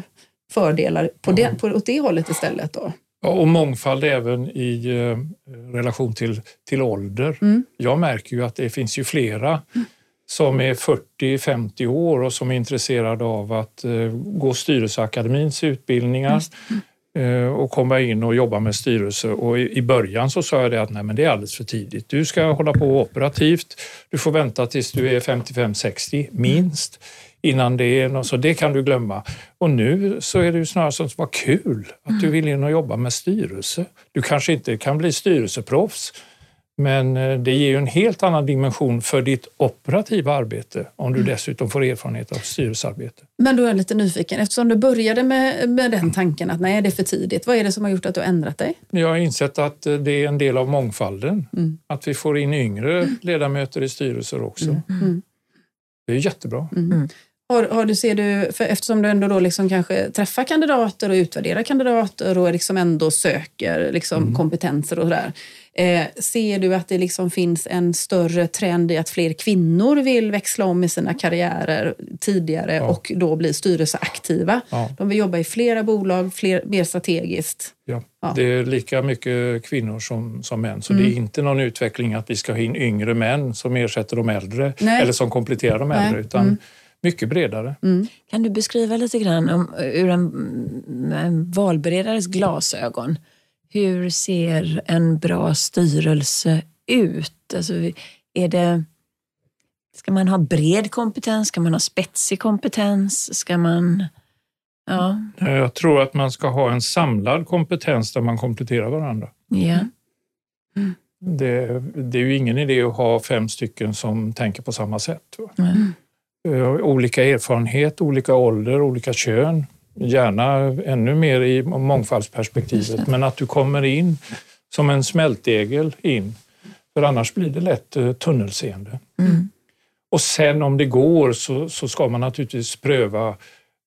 fördelar på det, på, åt det hållet istället. Då. Ja, och mångfald även i eh, relation till, till ålder. Mm. Jag märker ju att det finns ju flera mm. som är 40-50 år och som är intresserade av att eh, gå Styrelseakademins utbildningar mm. Eh, och komma in och jobba med styrelse. Och i, början så sa jag det att nej, men det är alldeles för tidigt. Du ska hålla på operativt. Du får vänta tills du är 55-60 minst innan det är något, så det kan du glömma. Och nu så är det ju snarare som vad kul att mm. du vill in och jobba med styrelse. Du kanske inte kan bli styrelseproffs, men eh, det ger ju en helt annan dimension för ditt operativa arbete om du mm. dessutom får erfarenhet av styrelsearbete. Men då är jag lite nyfiken, eftersom du började med, med den tanken att nej, det är för tidigt. Vad är det som har gjort att du har ändrat dig? Jag har insett att eh, det är en del av mångfalden. Mm. Att vi får in yngre ledamöter i styrelser också. Mm. mm. Det är jättebra. Mm. Har, har du, ser du, för eftersom du ändå då liksom kanske träffar kandidater och utvärderar kandidater och liksom ändå söker liksom mm. kompetenser och sådär. Eh, ser du att det liksom finns en större trend i att fler kvinnor vill växla om i sina karriärer tidigare ja. och då bli styrelseaktiva? Ja. De vill jobba i flera bolag, fler, mer strategiskt. Ja. ja. Det är lika mycket kvinnor som, som män, så mm. det är inte någon utveckling att vi ska ha in yngre män som ersätter de äldre Nej. eller som kompletterar de äldre. Utan mm mycket bredare. Mm. Kan du beskriva lite grann om, ur en, en valberedares glasögon, hur ser en bra styrelse ut? Alltså, är det, ska man ha bred kompetens? Ska man ha spetsig kompetens? Ska man... Ja. Jag tror att man ska ha en samlad kompetens där man kompletterar varandra. Ja. Mm. Det, det, är ju ingen idé att ha fem stycken som tänker på samma sätt. Mm. Eh, olika erfarenhet, olika ålder, olika kön. Gärna ännu mer i mångfaldsperspektivet, men att du kommer in som en smältdegel in. För annars blir det lätt eh, tunnelseende. Mm. Och sen om det går så, så ska man naturligtvis pröva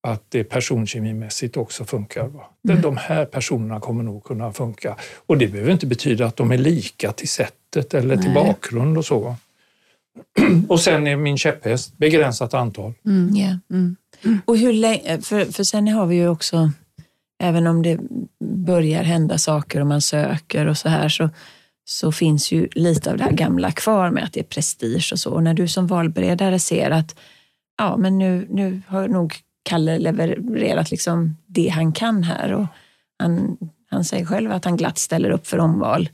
att det personkemimässigt också funkar. Va? Mm. De här personerna kommer nog kunna funka. Och det behöver inte betyda att de är lika till sättet eller Nej. till bakgrund och så. *clears throat* Och sen är min käpphäst begränsat antal. Mm, yeah. mm. Och hur länge, eh, för, för sen har vi ju också, även om det börjar hända saker och man söker och så här, så, så finns ju lite av det här gamla kvar med att det är prestige och så. Och när du som valberedare ser att ja, men nu, nu har nog Kalle levererat liksom det han kan här och han, han säger själv att han glatt ställer upp för omval.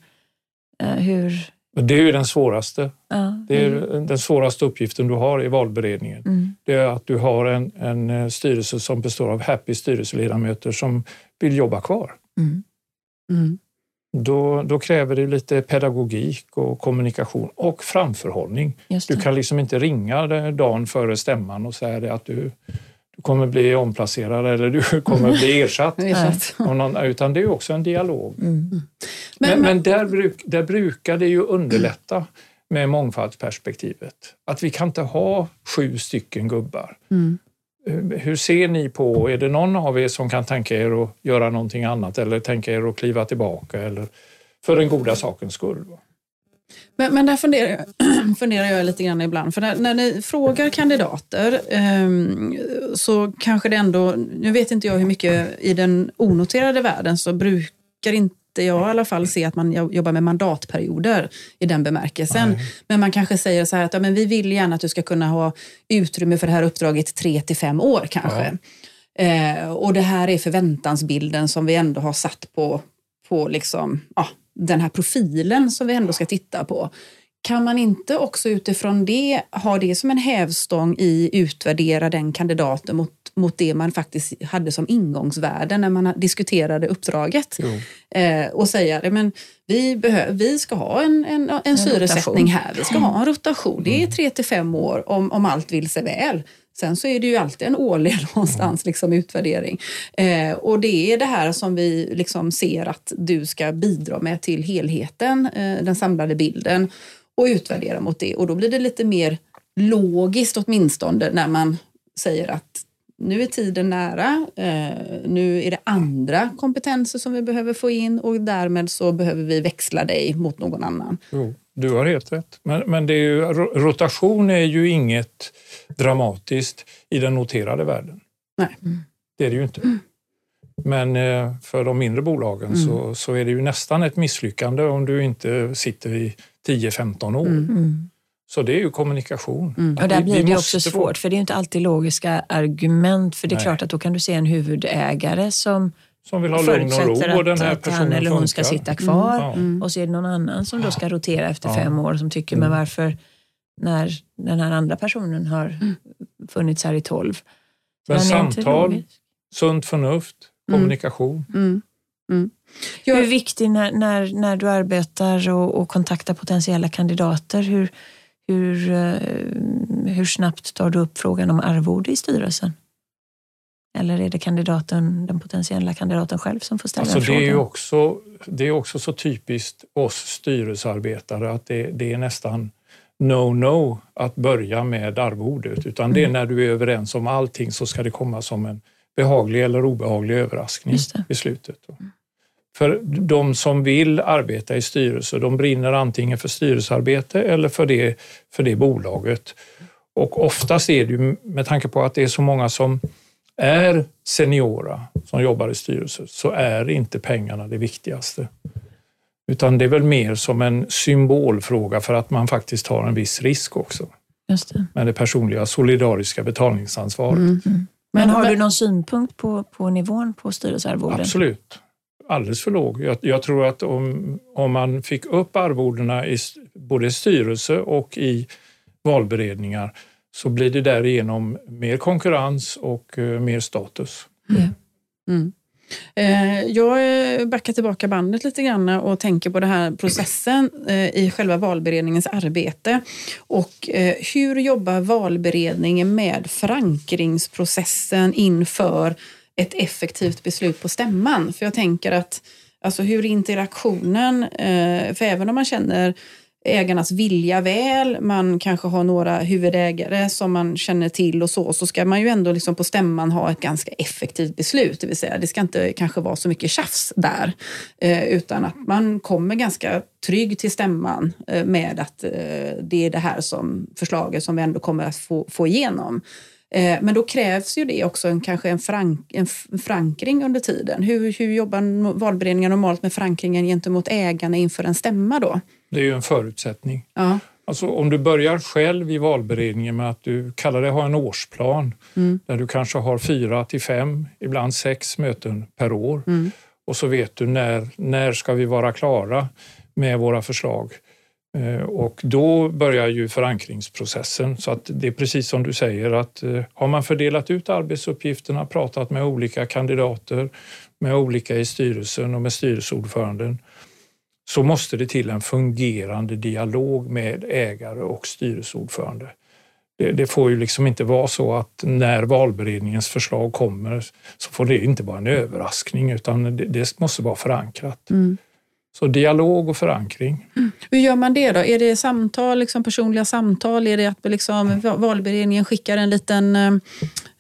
Eh, hur, det är ju den svåraste. Ja, det är mm. den svåraste uppgiften du har i valberedningen. Mm. Det är att du har en, en eh, styrelse som består av happy styrelseledamöter som vill jobba kvar. Mm. mm. Då, då, kräver det lite pedagogik och kommunikation och framförhållning. Du kan liksom inte ringa dagen före stämman och säga att du, du kommer bli omplacerad eller du *laughs* kommer bli ersatt. *laughs* någon, utan det är också en dialog. Mm. Men, men där, bruk, där brukar det ju underlätta med mångfaldsperspektivet. Att vi kan inte ha sju stycken gubbar. Mm. Eh, hur ser ni på, är det någon av er som kan tänka er att göra någonting annat eller tänka er att kliva tillbaka eller för den goda sakens skull? Men, men där funderar jag, *clears throat* funderar jag lite grann ibland. För när, när ni frågar kandidater um, så kanske det ändå, nu vet inte jag hur mycket i den onoterade världen så brukar inte jag i alla fall se att man jobbar med mandatperioder i den bemärkelsen. Nej. Men man kanske säger så här att ja, men vi vill gärna att du ska kunna ha utrymme för det här uppdraget tre till fem år kanske. Ja. Eh, och det här är förväntansbilden som vi ändå har satt på, på liksom, ja, den här profilen som vi ändå ska titta på. Kan man inte också utifrån det ha det som en hävstång i utvärdera den kandidaten mot, mot det man faktiskt hade som ingångsvärde när man diskuterade uppdraget? Eh, och säga men vi, behöver, vi ska ha en, en, en, en syresättning här, vi ska ha en rotation. Det är tre till fem år om, om allt vill sig väl. Sen så är det ju alltid en årlig *laughs* någonstans liksom, utvärdering. Eh, och det är det här som vi liksom ser att du ska bidra med till helheten, eh, den samlade bilden och utvärdera mot det. Och då blir det lite mer logiskt åtminstone när man säger att nu är tiden nära, eh, nu är det andra kompetenser som vi behöver få in och därmed så behöver vi växla dig mot någon annan. Jo, du har helt rätt. Men, men det är ju, rotation är ju inget dramatiskt i den noterade världen. Nej. Det är det ju inte. Men eh, för de mindre bolagen mm. så, så är det ju nästan ett misslyckande om du inte sitter i 10-15 år. Mm. mm. Så det är ju kommunikation. Mm. Och där blir det också svårt, få... för det är inte alltid logiska argument. För det är Nej. klart att då kan du se en huvudägare som som vill ha lugn och ro. Och den här att han eller hon ska sitta kvar. Mm. Och så är det någon annan som då ska rotera efter ja. fem år som tycker, men varför när den här andra personen har mm. funnits här i tolv? Men samtal, sunt förnuft, mm. kommunikation. Mm. Mm. Hur viktig när, när, när du arbetar och, och kontaktar potentiella kandidater, hur, hur, eh, hur snabbt tar du upp frågan om arvode i styrelsen? Eller är det kandidaten, den potentiella kandidaten själv som får ställa alltså, frågan? Det är, också, det är också så typiskt oss styrelsearbetare att det, det är nästan no-no att börja med arvodet. Utan det är mm. när du är överens om allting så ska det komma som en behaglig eller obehaglig överraskning i slutet. För de som vill arbeta i styrelse, de brinner antingen för styrelsearbete eller för det, för det bolaget. Och oftast är det ju, med tanke på att det är så många som är seniora som jobbar i styrelse, så är inte pengarna det viktigaste. Utan det är väl mer som en symbolfråga för att man faktiskt tar en viss risk också. Just det. Med det personliga solidariska betalningsansvaret. Mm. Mm. Men har du någon synpunkt på, på nivån på styrelsearvoden? Absolut. Alldeles för låg. Jag, jag, tror att om, om man fick upp arvodena i både styrelse och i valberedningar så blir det därigenom mer konkurrens och eh, mer status. Mm. Mm. Jag eh, backar tillbaka bandet lite grann och tänker på den här processen i själva valberedningens arbete. Och hur jobbar valberedningen med förankringsprocessen inför ett effektivt beslut på stämman? För jag tänker att alltså hur interaktionen, för även om man känner ägarnas vilja väl, man kanske har några huvudägare som man känner till och så, så ska man ju ändå liksom på stämman ha ett ganska effektivt beslut. Det vill säga, det ska inte kanske vara så mycket tjafs där, eh, utan att man kommer ganska trygg till stämman eh, med att eh, det är det här som förslaget som vi ändå kommer att få, få igenom. Eh, men då krävs ju det också en, kanske en, förank, en förankring under tiden. Hur, hur jobbar valberedningen normalt med förankringen gentemot ägarna inför en stämma då? Det är ju en förutsättning. Ja. Alltså om du börjar själv i valberedningen med att du kallar det ha en årsplan mm. där du kanske har fyra till fem, ibland sex möten per år mm. och så vet du när, när ska vi vara klara med våra förslag. Eh, och då börjar ju förankringsprocessen. Så att det är precis som du säger att eh, har man fördelat ut arbetsuppgifterna, pratat med olika kandidater, med olika i styrelsen och med styrelseordföranden så måste det till en fungerande dialog med ägare och styrelseordförande. Det, det, får ju liksom inte vara så att när valberedningens förslag kommer så får det inte vara en överraskning utan det, det måste vara förankrat. Mm. Så dialog och förankring. Mm. Hur gör man det då? Är det samtal, liksom personliga samtal? Är det att liksom valberedningen skickar en liten eh,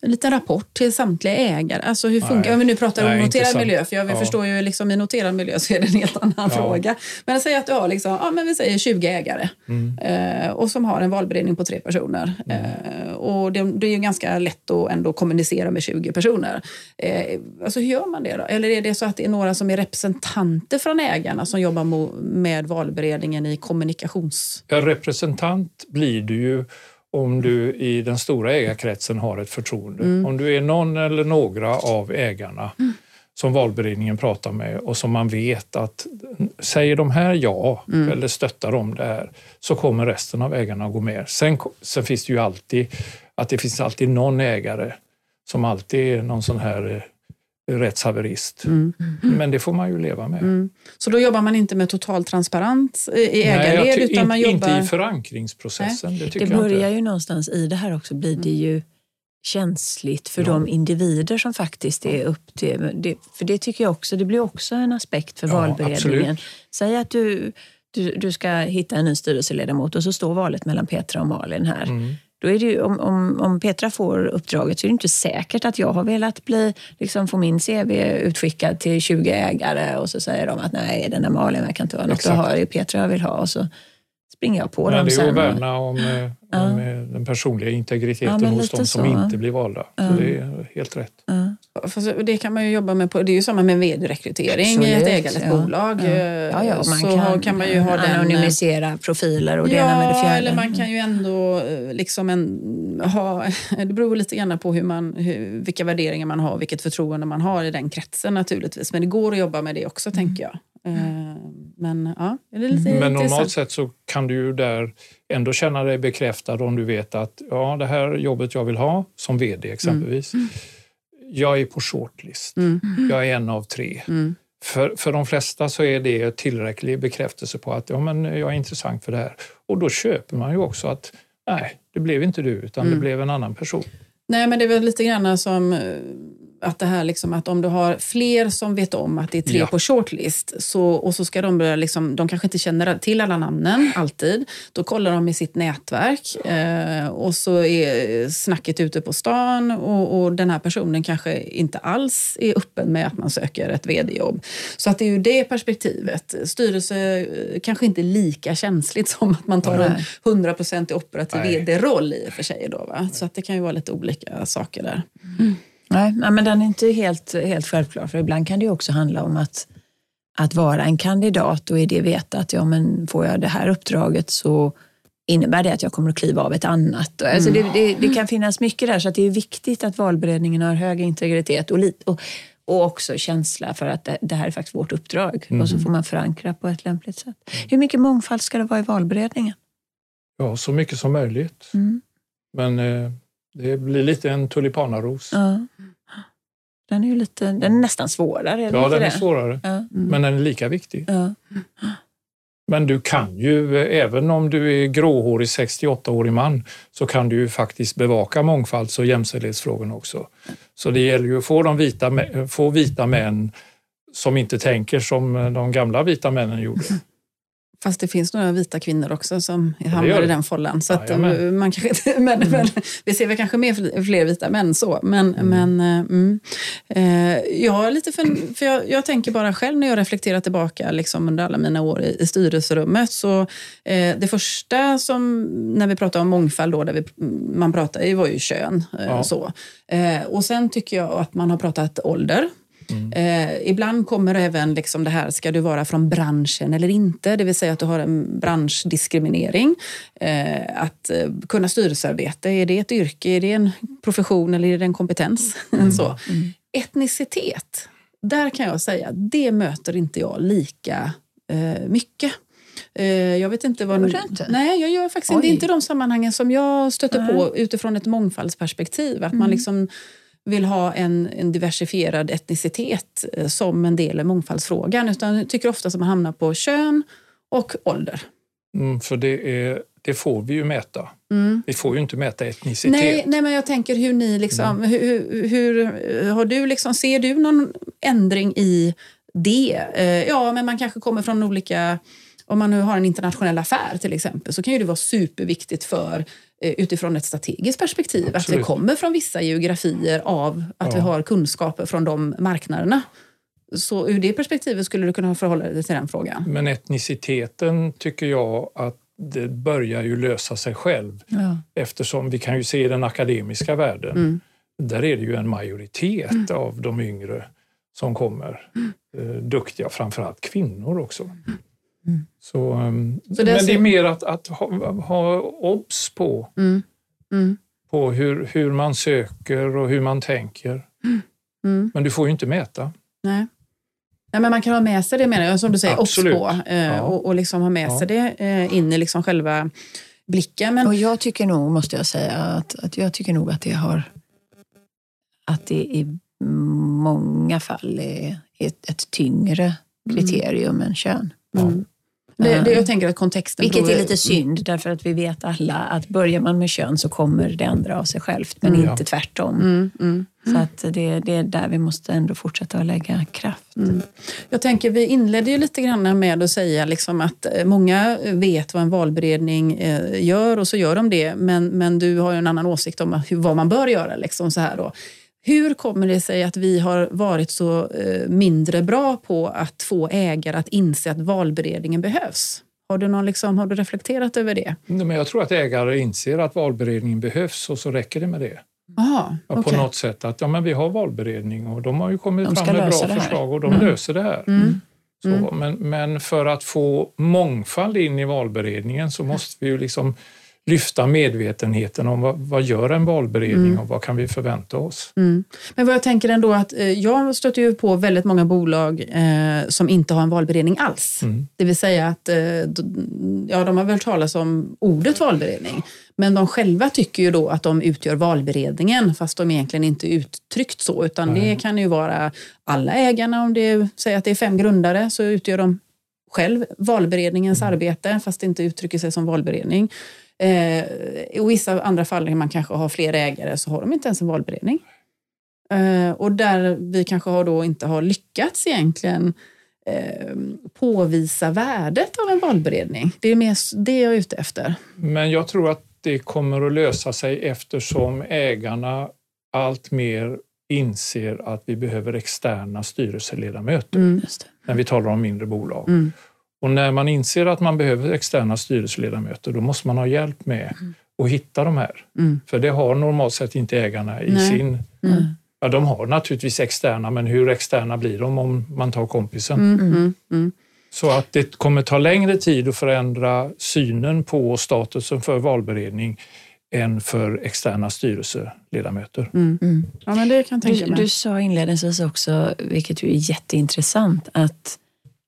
en liten rapport till samtliga ägare. Alltså hur funkar Om vi nu pratar Nej, om noterad miljö, för jag ja. förstår ju liksom i noterad miljö så är det en helt annan ja. fråga. Men säg att du har liksom, ja, men vi säger 20 ägare mm. eh, och som har en valberedning på tre personer. Mm. Eh, och det, det, är ju ganska lätt att ändå kommunicera med 20 personer. Eh, alltså hur gör man det då? Eller är det så att det är några som är representanter från ägarna som jobbar med valberedningen i kommunikations... Ja, representant blir du ju om du i den stora ägarkretsen har ett förtroende. Mm. Om du är någon eller några av ägarna mm. som valberedningen pratar med och som man vet att säger de här ja mm. eller stöttar de det här så kommer resten av ägarna att gå med. Sen, sen finns det ju alltid att det finns alltid någon ägare som alltid är någon sån här eh, rättshaverist. Mm. Men det får man ju leva med. Mm. Så då jobbar man inte med total transparens i ägarled? Nej, utan in, man jobbar... inte i förankringsprocessen. Det, det börjar ju någonstans i det här också blir det ju känsligt för ja. de individer som faktiskt är upp till... Det, för det tycker jag också, det blir också en aspekt för ja, valberedningen. Absolut. Säg att du, du, du ska hitta en ny styrelseledamot och så står valet mellan Petra och Malin här. Mm då är det ju, om, om, om Petra får uppdraget så är det inte säkert att jag har velat bli, liksom få min CV utskickad till 20 ägare och så säger de att nej, den där Malin verkar inte vara något att ha, det är Petra jag vill ha. Och så springer jag på Nej, dem det är sen. att värna om, eh, Ja. om eh, den personliga integriteten Ja, hos de som så. inte blir valda. Ja. Så det är helt rätt. Ja. Fast det kan man ju jobba med. På, det är ju samma med vd-rekrytering i ett ja. bolag. Ja. eh, Ja, ja, man så kan, kan, man ju ha den... anonymisera profiler och det ena med det fjärde. eller man kan ju ändå liksom en, ha... *laughs* Det beror lite grann på hur man, hur, vilka värderingar man har och vilket förtroende man har i den kretsen naturligtvis. Men det går att jobba med det också, tänker jag. Eh, Men ja, det är lite Men normalt sett så kan du ju där ändå känna dig bekräftad om du vet att ja, det här jobbet jag vill ha som VD exempelvis. Jag är på shortlist. Mm. Jag är en av tre. Mm. För, för de flesta så är det tillräcklig bekräftelse på att ja, men jag är intressant för det här. Och då köper man ju också att nej, det blev inte du utan Mm. det blev en annan person. Nej, men det är väl lite grann som eh, att det här liksom att om du har fler som vet om att det är tre Ja. på shortlist så, och så ska de börja, liksom, de kanske inte känner till alla namnen alltid. Då kollar de i sitt nätverk eh, och så är snacket ute på stan och, och den här personen kanske inte alls är öppen med att man söker ett vd-jobb. Så att det är ju det perspektivet. Styrelse eh, kanske inte är lika känsligt som att man tar en Nej. 100% operativ vd-roll i och för sig. Då, va? Så att det kan ju vara lite olika saker där. Nej, nej, men den är inte helt, helt självklar. För ibland kan det också handla om att, att vara en kandidat och i det veta att ja, men får jag det här uppdraget så innebär det att jag kommer att kliva av ett annat. Alltså det, det, det kan finnas mycket där så det är viktigt att valberedningen har hög integritet och, lit, och, och också känsla för att det, det här är faktiskt vårt uppdrag. Och så får man förankra på ett lämpligt sätt. Hur mycket mångfald ska det vara i valberedningen? Ja, så mycket som möjligt. Mm. Men eh, det blir lite en tulipanaros. Ja. Den är ju lite, den är nästan svårare. är Ja, den är det? svårare, Ja. men den är lika viktig. Ja. Men du kan ju, även om du är gråhårig 68-årig man, så kan du ju faktiskt bevaka mångfalds och jämställdhetsfrågorna också. Så det gäller ju att få, de vita, få vita män som inte tänker som de gamla vita männen gjorde. Fast det finns några vita kvinnor också som hamnar i den follan. Så att, eh, man kanske *laughs* men, men, vi ser väl kanske mer fl- fler vita män så. Men, men eh, mm. eh, jag, lite för, för jag, jag tänker bara själv när jag reflekterar tillbaka liksom under alla mina år i, i styrelserummet. Så, eh, det första som, när vi pratar om mångfald, då, där vi, man pratar i var ju kön. Eh, Ja. så. Eh, och sen tycker jag att man har pratat ålder. Eh, ibland kommer även liksom det här, ska du vara från branschen eller inte? Det vill säga att du har en branschdiskriminering. Eh, att eh, kunna styrelsearbete, är det ett yrke, är det en profession eller är det en kompetens? *laughs* Så. Etnicitet, där kan jag säga, det möter inte jag lika eh, mycket. Eh, Jag vet inte vad... Gör inte? Nej, jag gör faktiskt inte. Det är inte de sammanhangen som jag stöter Nej. på utifrån ett mångfaldsperspektiv. Att man liksom vill ha en, en diversifierad etnicitet eh, som en del i mångfaldsfrågan. Utan tycker ofta att man hamnar på kön och ålder. Mm, för det, är, det får vi ju mäta. Mm. Vi får ju inte mäta etnicitet. Nej, nej, men jag tänker hur ni liksom, hur, hur- hur, har du liksom, ser du någon ändring i det? Eh, Ja, men man kanske kommer från olika, om man nu har en internationell affär till exempel, så kan ju det vara superviktigt för eh, utifrån ett strategiskt perspektiv, att vi Absolut. kommer från vissa geografier av att vi Ja. har kunskaper från de marknaderna. Så ur det perspektivet skulle du kunna förhålla dig till den frågan? Men etniciteten tycker jag att det börjar ju lösa sig själv Ja. eftersom vi kan ju se i den akademiska världen. Mm. Där är det ju en majoritet av de yngre som kommer. Eh, duktiga, framförallt kvinnor också. Så, ehm, Så det men det är mer att, att ha, ha obs på, Mm. Mm. på hur, hur man söker och hur man tänker. Mm. Men du får ju inte mäta. Nej. Nej, men man kan ha med sig det menar jag, som du säger, obs på. Eh, Ja. och, och liksom ha med Ja. sig det eh, in i liksom själva blicken. Men, Och jag tycker nog, måste jag säga, att, att jag tycker nog att det har att det i många fall är ett, ett tyngre kriterium än kön. mm. Det, det, jag tänker att kontexten... Vilket beror- är lite synd, därför att vi vet alla att börjar man med kön så kommer det andra av sig självt, men Mm. inte tvärtom. Mm, mm. Så att det, det är där vi måste ändå fortsätta att lägga kraft. Jag tänker, vi inledde ju lite grann med att säga liksom att eh, många vet vad en valberedning eh, gör och så gör de det. Men, men du har ju en annan åsikt om vad man bör göra. Liksom så här då. Hur kommer det sig att vi har varit så eh, mindre bra på att få ägare att inse att valberedningen behövs? Har du, någon liksom, har du reflekterat över det? Men jag tror att ägare inser att valberedningen behövs och så räcker det med det. Aha, ja, på något sätt att ja, men vi har valberedning och de har ju kommit fram med bra förslag och de mm. löser det här. Mm. Så, mm. men, men för att få mångfald in i valberedningen så måste vi ju liksom lyfta medvetenheten om vad, vad gör en valberedning mm. och vad kan vi förvänta oss. Mm. Men vad jag tänker ändå att eh, jag stöter ju på väldigt många bolag eh, som inte har en valberedning alls. Mm. Det vill säga att eh, ja, de har väl talat om ordet valberedning, men de själva tycker ju då att de utgör valberedningen fast de egentligen inte uttryckt så utan det kan ju vara alla ägarna om det säger att det är fem grundare så utgör de själv valberedningens mm. arbete fast det inte uttrycker sig som valberedning. Eh, I vissa andra fall när man kanske har fler ägare så har de inte ens en valberedning. Eh, och där vi kanske har då inte har lyckats egentligen eh, påvisa värdet av en valberedning. Det är mer det jag är ute efter. Men jag tror att det kommer att lösa sig eftersom ägarna allt mer inser att vi behöver externa styrelseledamöter mm, när vi talar om mindre bolag. Mm. Och när man inser att man behöver externa styrelseledamöter, då måste man ha hjälp med mm. att hitta de här. Mm. För det har normalt sett inte ägarna i Nej. sin... Mm. Ja, de har naturligtvis externa, men hur externa blir de om man tar kompisen? Mm, mm, mm. Så att det kommer ta längre tid att förändra synen på statusen för valberedning än för externa styrelseledamöter. Mm. Mm. Ja, men det kan tänka du, du sa inledningsvis också, vilket ju är jätteintressant, att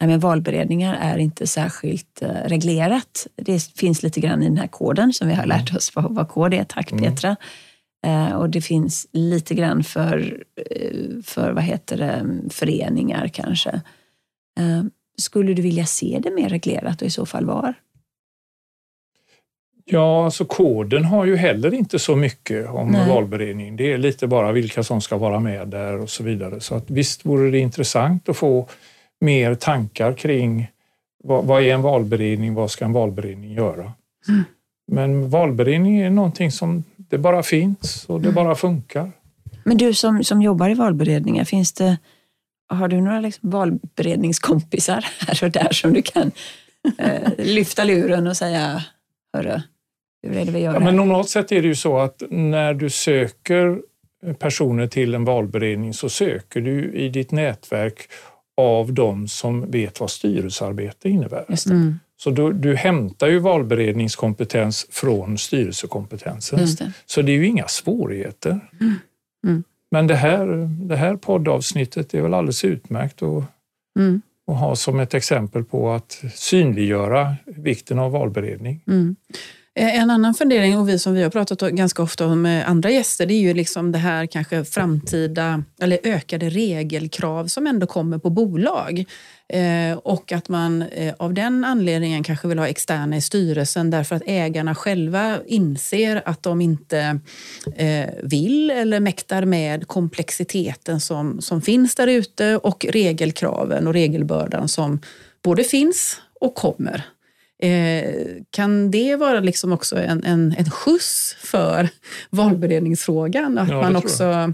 Nej, men valberedningar är inte särskilt eh, reglerat. Det finns lite grann i den här koden som vi har lärt oss vad, vad kod är. Tack mm. Petra. Eh, och det finns lite grann för, eh, för vad heter det, föreningar kanske. Eh, skulle du vilja se det mer reglerat och i så fall var? Ja, alltså koden har ju heller inte så mycket om Nej. valberedning. Det är lite bara vilka som ska vara med där och så vidare. Så att visst vore det intressant att få mer tankar kring vad, vad, är en valberedning, vad ska en valberedning göra? Mm. Men valberedning är någonting som det bara finns och det mm. bara funkar. Men du som, som jobbar i valberedningar, finns det, har du några liksom valberedningskompisar *laughs* här och där som du kan eh, lyfta luren och säga, hörru, hur är det vi gör ja, men Normalt sett är det ju så att när du söker personer till en valberedning så söker du i ditt nätverk av de som vet vad styrelsearbete innebär. Mm. Så du, du hämtar ju valberedningskompetens från styrelsekompetensen. Det. Så det är ju inga svårigheter. Mm. Mm. Men det här, det här poddavsnittet är väl alldeles utmärkt att, mm. att ha som ett exempel på att synliggöra vikten av valberedning. Eh, en annan fundering, och vi som vi har pratat ganska ofta om med andra gäster, det är ju liksom det här kanske framtida eller ökade regelkrav som ändå kommer på bolag. Eh, och att man eh, av den anledningen kanske vill ha externa i styrelsen därför att ägarna själva inser att de inte eh, vill eller mäktar med komplexiteten som, som finns där ute och regelkraven och regelbördan som både finns och kommer. Eh, kan det vara liksom också en, en, en skjuts för *laughs* valberedningsfrågan? Att ja, man också,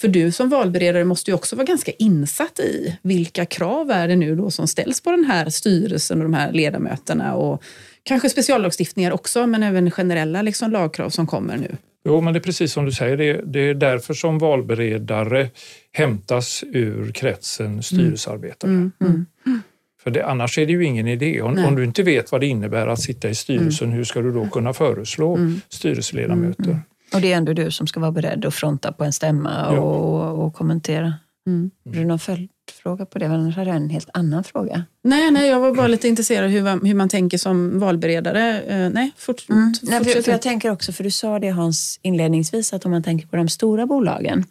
för du som valberedare måste ju också vara ganska insatt i vilka krav är det nu då som ställs på den här styrelsen och de här ledamöterna och kanske speciallagstiftningar också, men även generella liksom lagkrav som kommer nu. Jo, men det är precis som du säger. Det är, det är därför som valberedare hämtas ur kretsen styrelsearbetare. Mm, mm, mm. För det, annars är det ju ingen idé. Om, om, du inte vet vad det innebär att sitta i styrelsen, mm. hur ska du då kunna föreslå mm. styrelseledamöter? Mm. Och det är ändå du som ska vara beredd att fronta på en stämma ja. och, och, kommentera. Mm. Har du någon följdfråga på det? Annars hade jag en helt annan fråga. Nej, nej jag var bara lite intresserad av hur, hur man tänker som valberedare. Uh, nej, fort, mm. nej, för, för jag tänker också, för du sa det Hans inledningsvis, att om man tänker på de stora bolagen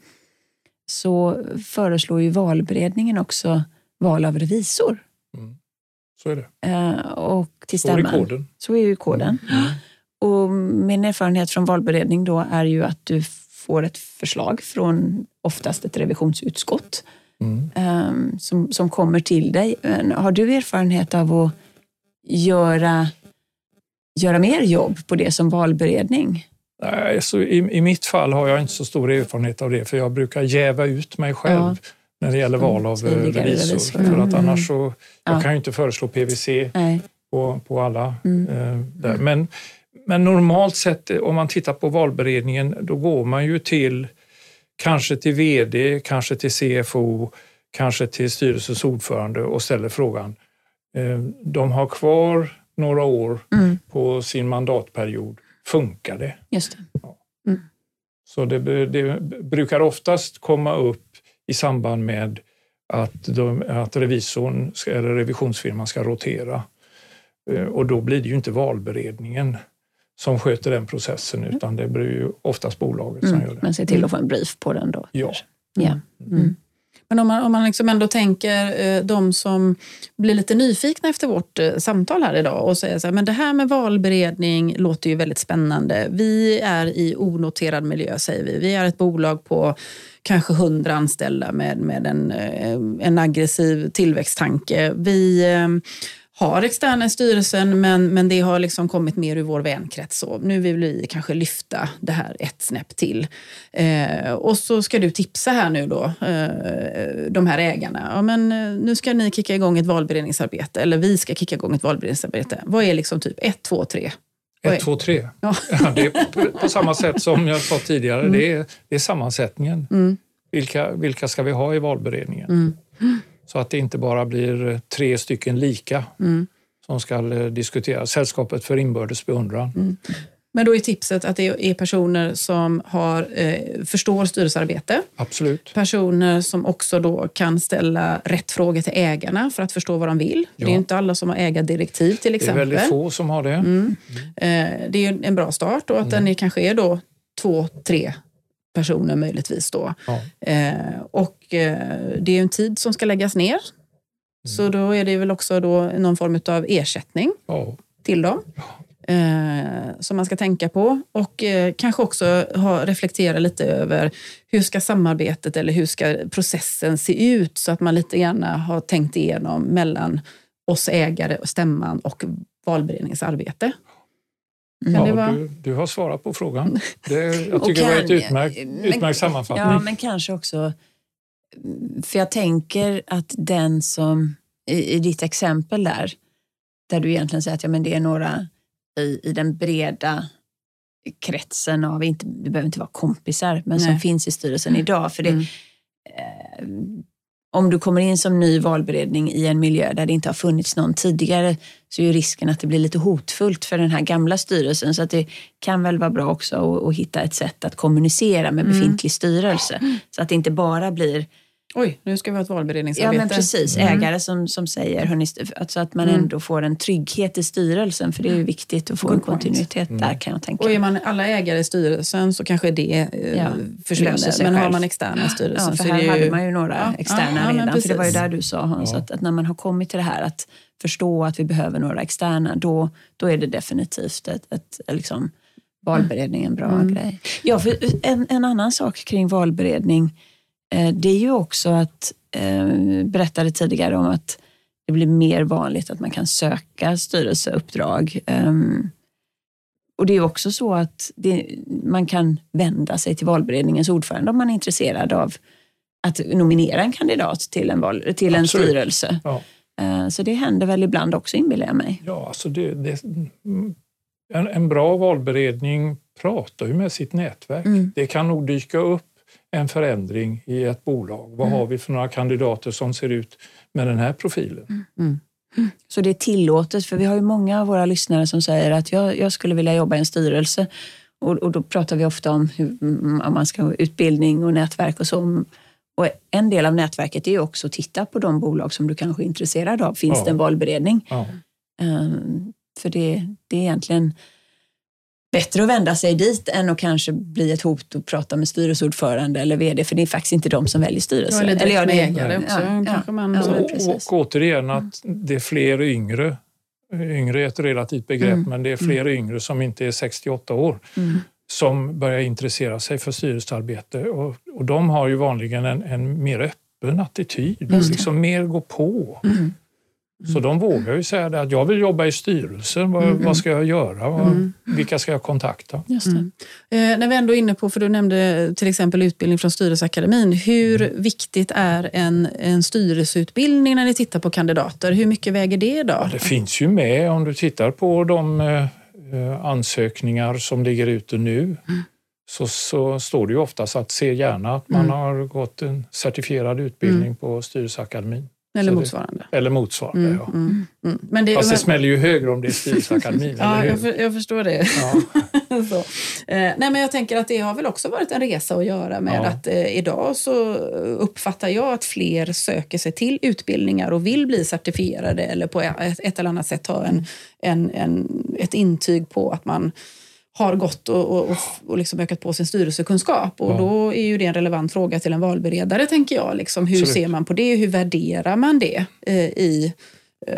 så föreslår ju valberedningen också val av revisor. Mm. Så är det. Uh, och till stämman. Så är koden. Så är ju koden. Mm. mm. Och min erfarenhet från valberedning då är ju att du får ett förslag från oftast ett revisionsutskott mm. um, som, som kommer till dig. Har du erfarenhet av att göra, göra mer jobb på det som valberedning? Nej, så i, I mitt fall har jag inte så stor erfarenhet av det för jag brukar jäva ut mig själv. Ja när det gäller val av revisor. revisor. För att annars så, jag kan ju inte föreslå PVC Nej. på, på alla. Mm. Eh, där. Men, men normalt sett om man tittar på valberedningen då går man ju till kanske till VD, kanske till CFO, kanske till styrelsens ordförande och ställer frågan. Eh, de har kvar några år mm. på sin mandatperiod. Funkar det? Just det. Mm. Så det, det, brukar oftast komma upp i samband med att, de, att revisorn eller revisionsfirman ska rotera. Eh, och då blir det ju inte valberedningen som sköter den processen mm. utan det blir ju oftast bolaget mm. som gör det. Men se till att få en brief på den då? Ja. ja. Mm. Men om man, om man liksom ändå tänker eh, de som blir lite nyfikna efter vårt eh, samtal här idag och säger så här, men det här med valberedning låter ju väldigt spännande. Vi är i onoterad miljö säger vi. Vi är ett bolag på kanske hundra anställda med, med en, eh, en aggressiv tillväxttanke. Vi eh, har externa i styrelsen men, men det har liksom kommit mer ur vår vänkrets. Så nu vill vi kanske lyfta det här ett snäpp till. Eh, och så ska du tipsa här nu då, eh, de här ägarna. Ja, men eh, nu ska ni kicka igång ett valberedningsarbete eller vi ska kicka igång ett valberedningsarbete. Vad är liksom typ ett, två, tre? Ett, två, tre. Ja. *laughs* ja. det är på, på, samma sätt som jag sa tidigare, mm. det, är, det är sammansättningen. Mm. Vilka, vilka ska vi ha i valberedningen? Mm. Så att det inte bara blir tre stycken lika mm. som ska eh, diskutera. Sällskapet för inbördes beundran. Mm. Men då är tipset att det är personer som har, eh, förstår styrelsearbete. Absolut. Personer som också då kan ställa rätt frågor till ägarna för att förstå vad de vill. Ja. Det är inte alla som har ägardirektiv till exempel. Det är väldigt få som har det. Mm. Eh, det är en bra start och att mm. den kanske är då två, tre personer möjligtvis då. Ja. Eh, och eh, det är en tid som ska läggas ner. Mm. Så då är det väl också då någon form av ersättning ja. till dem. Eh, som man ska tänka på och eh, kanske också ha, reflektera lite över hur ska samarbetet eller hur ska processen se ut så att man lite grann har tänkt igenom mellan oss ägare, och stämman och valberedningens arbete. Ja, vara... du, du, har svarat på frågan. Det, jag *laughs* tycker kan, det var ett utmärkt, utmärkt sammanfattning. Ja, men kanske också... För jag tänker att den som, i, i ditt exempel där, där du egentligen säger att ja, men det är några i, i den breda kretsen av, inte, det behöver inte vara kompisar, men Nej. som finns i styrelsen idag. För det, mm. eh, om du kommer in som ny valberedning i en miljö där det inte har funnits någon tidigare så är risken att det blir lite hotfullt för den här gamla styrelsen. Så att det kan väl vara bra också att, att hitta ett sätt att kommunicera med mm. befintlig styrelse. Mm. Så att det inte bara blir Oj, nu ska vi ha ett valberedningsarbete. Ja, men precis. Mm. Ägare som, som säger, hörni, alltså att man mm. ändå får en trygghet i styrelsen. För det är ju viktigt att få Good en kontinuitet mm. där kan jag tänka. Och är man alla ägare i styrelsen så kanske det eh, ja, försvinner. Men har man externa i styrelsen ja, för så här är det ju... hade man ju några ja, externa ja, redan. För det var ju där du sa Hans, att, att, när man har kommit till det här att förstå att vi behöver några externa, då, då är det definitivt ett, ett, ett liksom, valberedning en bra mm. grej. Ja, för en, en annan sak kring valberedning det är ju också att, eh, berättade tidigare om att det blir mer vanligt att man kan söka styrelseuppdrag. Ehm, och det är också så att det, man kan vända sig till valberedningens ordförande om man är intresserad av att nominera en kandidat till en, val, till en styrelse. Ja. Eh, så det händer väl ibland också inbillar jag mig. Ja, alltså det, det, en, en, bra valberedning pratar ju med sitt nätverk. Mm. Det kan nog dyka upp en förändring i ett bolag. Vad mm. har vi för några kandidater som ser ut med den här profilen? Mm. mm. Mm. Så det är tillåtet, för vi har ju många av våra lyssnare som säger att jag, jag skulle vilja jobba i en styrelse. Och, och då pratar vi ofta om hur om man ska ha utbildning och nätverk och så. Och en del av nätverket är också att titta på de bolag som du kanske är intresserad av. Finns ja. det en valberedning? Ja. Um, för det, det är egentligen bättre att vända sig dit än att kanske bli ett hot och prata med styrelseordförande eller vd, för det är faktiskt inte de som väljer styrelse. eller direkt eller med ägare också. Ja, kanske man, ja, och, och, återigen att det är fler yngre. Yngre är ett relativt begrepp, mm. men det är fler mm. yngre som inte är 68 år. Mm som börjar intressera sig för styrelsearbete och, och de har ju vanligen en, en mer öppen attityd, liksom mer gå på. Mm. Så de vågar ju säga det att jag vill jobba i styrelsen. Vad, mm. vad ska jag göra? Mm. Vilka ska jag kontakta? Just mm. eh, när vi ändå är inne på, för du nämnde till exempel utbildning från Styrelseakademin. Hur mm. viktigt är en, en styrelseutbildning när ni tittar på kandidater? Hur mycket väger det idag? Ja, det finns ju med om du tittar på de eh, eh ansökningar som ligger ute nu. Mm. Så, så, står det ju oftast att se gärna att man mm. har gått en certifierad utbildning på Styrelseakademin. Eller motsvarande. Det, eller motsvarande, mm, ja. Mm, mm. Men det, Fast det smäller ju högre om det är Styrelseakademin. *laughs* ja, jag, för, jag, förstår det. Ja. *laughs* så. Eh, nej, men jag tänker att det har väl också varit en resa att göra med ja. att eh, idag så uppfattar jag att fler söker sig till utbildningar och vill bli certifierade eller på ett, ett eller annat sätt ha en, en, en, ett intyg på att man har gått och, och, och liksom ökat på sin styrelsekunskap. Och ja. Då är ju det en relevant fråga till en valberedare, tänker jag. Liksom, hur Absolut. ser man på det? Hur värderar man det eh, i, eh,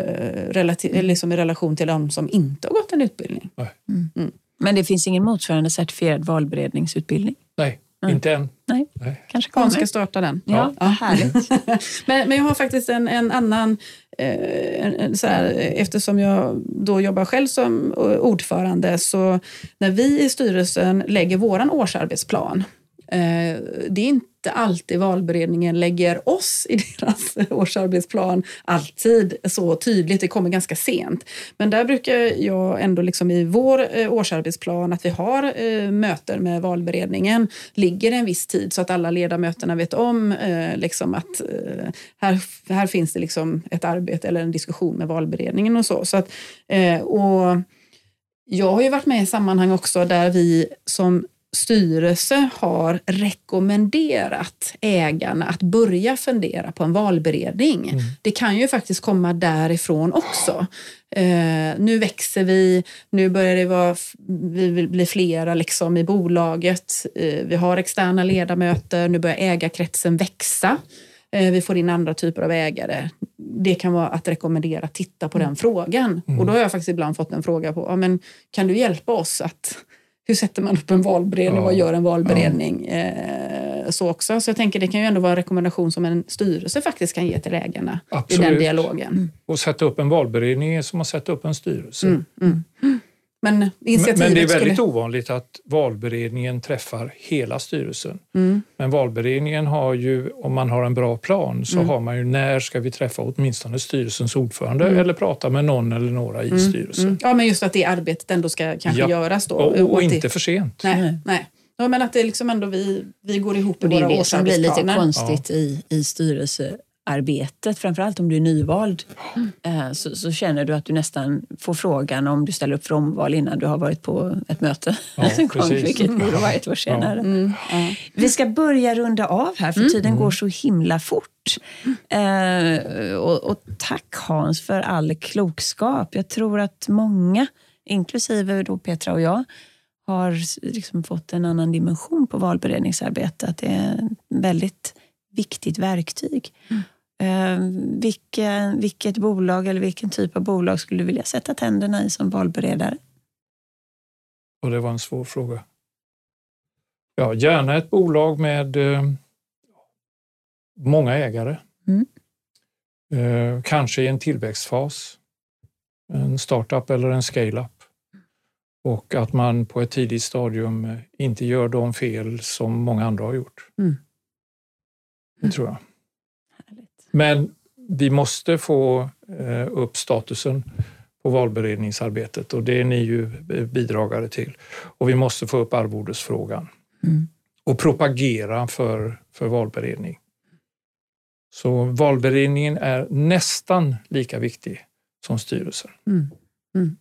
relati- mm. liksom i relation till de som inte har gått en utbildning? Mm. Mm. Men det finns ingen motsvarande certifierad valberedningsutbildning? Nej, inte än. Nej. Nej. Kanske kommer. ska starta den. Ja, ja. härligt. *laughs* men, men jag har faktiskt en, en annan Eh, så här, eftersom jag då jobbar själv som eh, ordförande så när vi i styrelsen lägger vår årsarbetsplan eh, det är inte alltid valberedningen lägger oss i *laughs* deras årsarbetsplan alltid så tydligt. Det kommer ganska sent. Men där brukar jag ändå liksom i vår eh, årsarbetsplan att vi har eh, möten med valberedningen ligger en viss tid så att alla ledamöterna vet om eh, liksom att här, här finns det liksom ett arbete eller en diskussion med valberedningen och så. så att, och jag har ju varit med i sammanhang också där vi som styrelse har rekommenderat ägarna att börja fundera på en valberedning. Mm. Det kan ju faktiskt komma därifrån också. Eh, nu växer vi, nu börjar det vara, vi vill bli flera liksom i bolaget. Eh, vi har externa ledamöter, nu börjar ägarkretsen växa. Eh, vi får in andra typer av ägare. Det kan vara att rekommendera att titta på mm. den frågan. Mm. Och då har jag faktiskt ibland fått en fråga på, ja, men kan du hjälpa oss att hur sätter man upp en valberedning? Ja. Vad gör en valberedning? Ja. Eh, så också. Så jag tänker det kan ju ändå vara en rekommendation som en styrelse faktiskt kan ge till ägarna Absolut. i den dialogen. Och sätta upp en valberedning är som att sätta upp en styrelse. Mm. Mm. Men, men, det är väldigt skulle... ovanligt att valberedningen träffar hela styrelsen. Mm. Men valberedningen har ju, om man har en bra plan, så mm. har man ju när ska vi träffa åtminstone styrelsens ordförande mm. eller prata med någon eller några i mm. styrelsen. Mm. Ja, men just att det arbetet ändå ska kanske ja. göras då. Och, och, och inte det... för sent. Nej, nej. Ja, men att det liksom ändå vi, vi går ihop i våra årsarbetsplaner. Det är det som blir lite konstigt ja. i, i styrelse arbetet, framförallt om du är nyvald, mm. så, så, känner du att du nästan får frågan om du ställer upp för omval innan du har varit på ett möte. Ja, *laughs* gång, vilket borde vara ett år senare. Ja. Mm. Ja. Vi ska börja runda av här, för mm. tiden går så himla fort. Eh, och, och, tack Hans för all klokskap. Jag tror att många, inklusive då Petra och jag, har liksom fått en annan dimension på valberedningsarbete. Att det är ett väldigt viktigt verktyg. Mm. Eh, vilka, vilket bolag eller vilken typ av bolag skulle du vilja sätta tänderna i som valberedare? Och det var en svår fråga. Ja, gärna ett bolag med eh, många ägare. Mm. Eh, kanske i en tillväxtfas. En startup eller en scale-up. Och att man på ett tidigt stadium eh, inte gör de fel som många andra har gjort. Mm. Det tror jag. Men vi måste få eh, upp statusen på valberedningsarbetet och det är ni ju bidragare till. Och vi måste få upp arvodesfrågan mm. och propagera för, för valberedning. Så valberedningen är nästan lika viktig som styrelsen. Mm. Mm.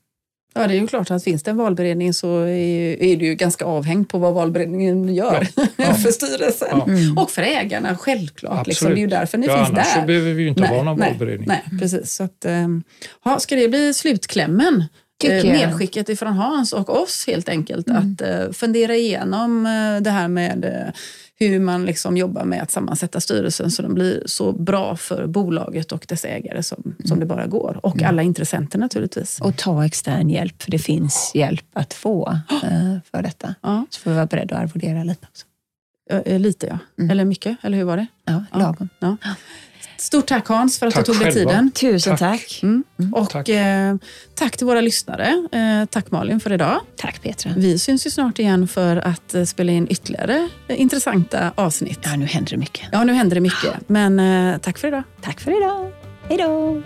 Ja, det är ju klart att finns det en valberedning så är, är det ju ganska avhängt på vad valberedningen gör ja, *laughs* ja. för styrelsen. Ja. Mm. Och för ägarna, självklart. Liksom. Det är ju därför ni ja, finns annars där. så behöver vi ju inte nej, ha någon nej, valberedning. Nej, precis. Så att, ha, ska det bli slutklämmen? Eh, medskicket ifrån Hans och oss helt enkelt. Mm. Att uh, fundera igenom uh, det här med hur man liksom jobbar med att sammansätta styrelsen så den blir så bra för bolaget och dess ägare som, mm. som det bara går. Och mm. alla intressenter naturligtvis. Och ta extern hjälp, för det finns hjälp att få uh, *gasps* för detta. Ja. Så får vi vara beredda att arvodera lite också. lite ja, mm. eller mycket, eller hur var det? Ja, lagom. Ja. *gasps* Stort tack Hans för att tack du tog dig tiden. Tusen tack. tack. Mm. Mm. Och tack. Eh, tack. till våra lyssnare. Eh, tack Malin för idag. Tack Petra. Vi syns ju snart igen för att eh, spela in ytterligare eh, intressanta avsnitt. Ja, nu händer det mycket. Ja, nu händer det mycket. Men eh, tack för idag. Tack för idag. Hej då.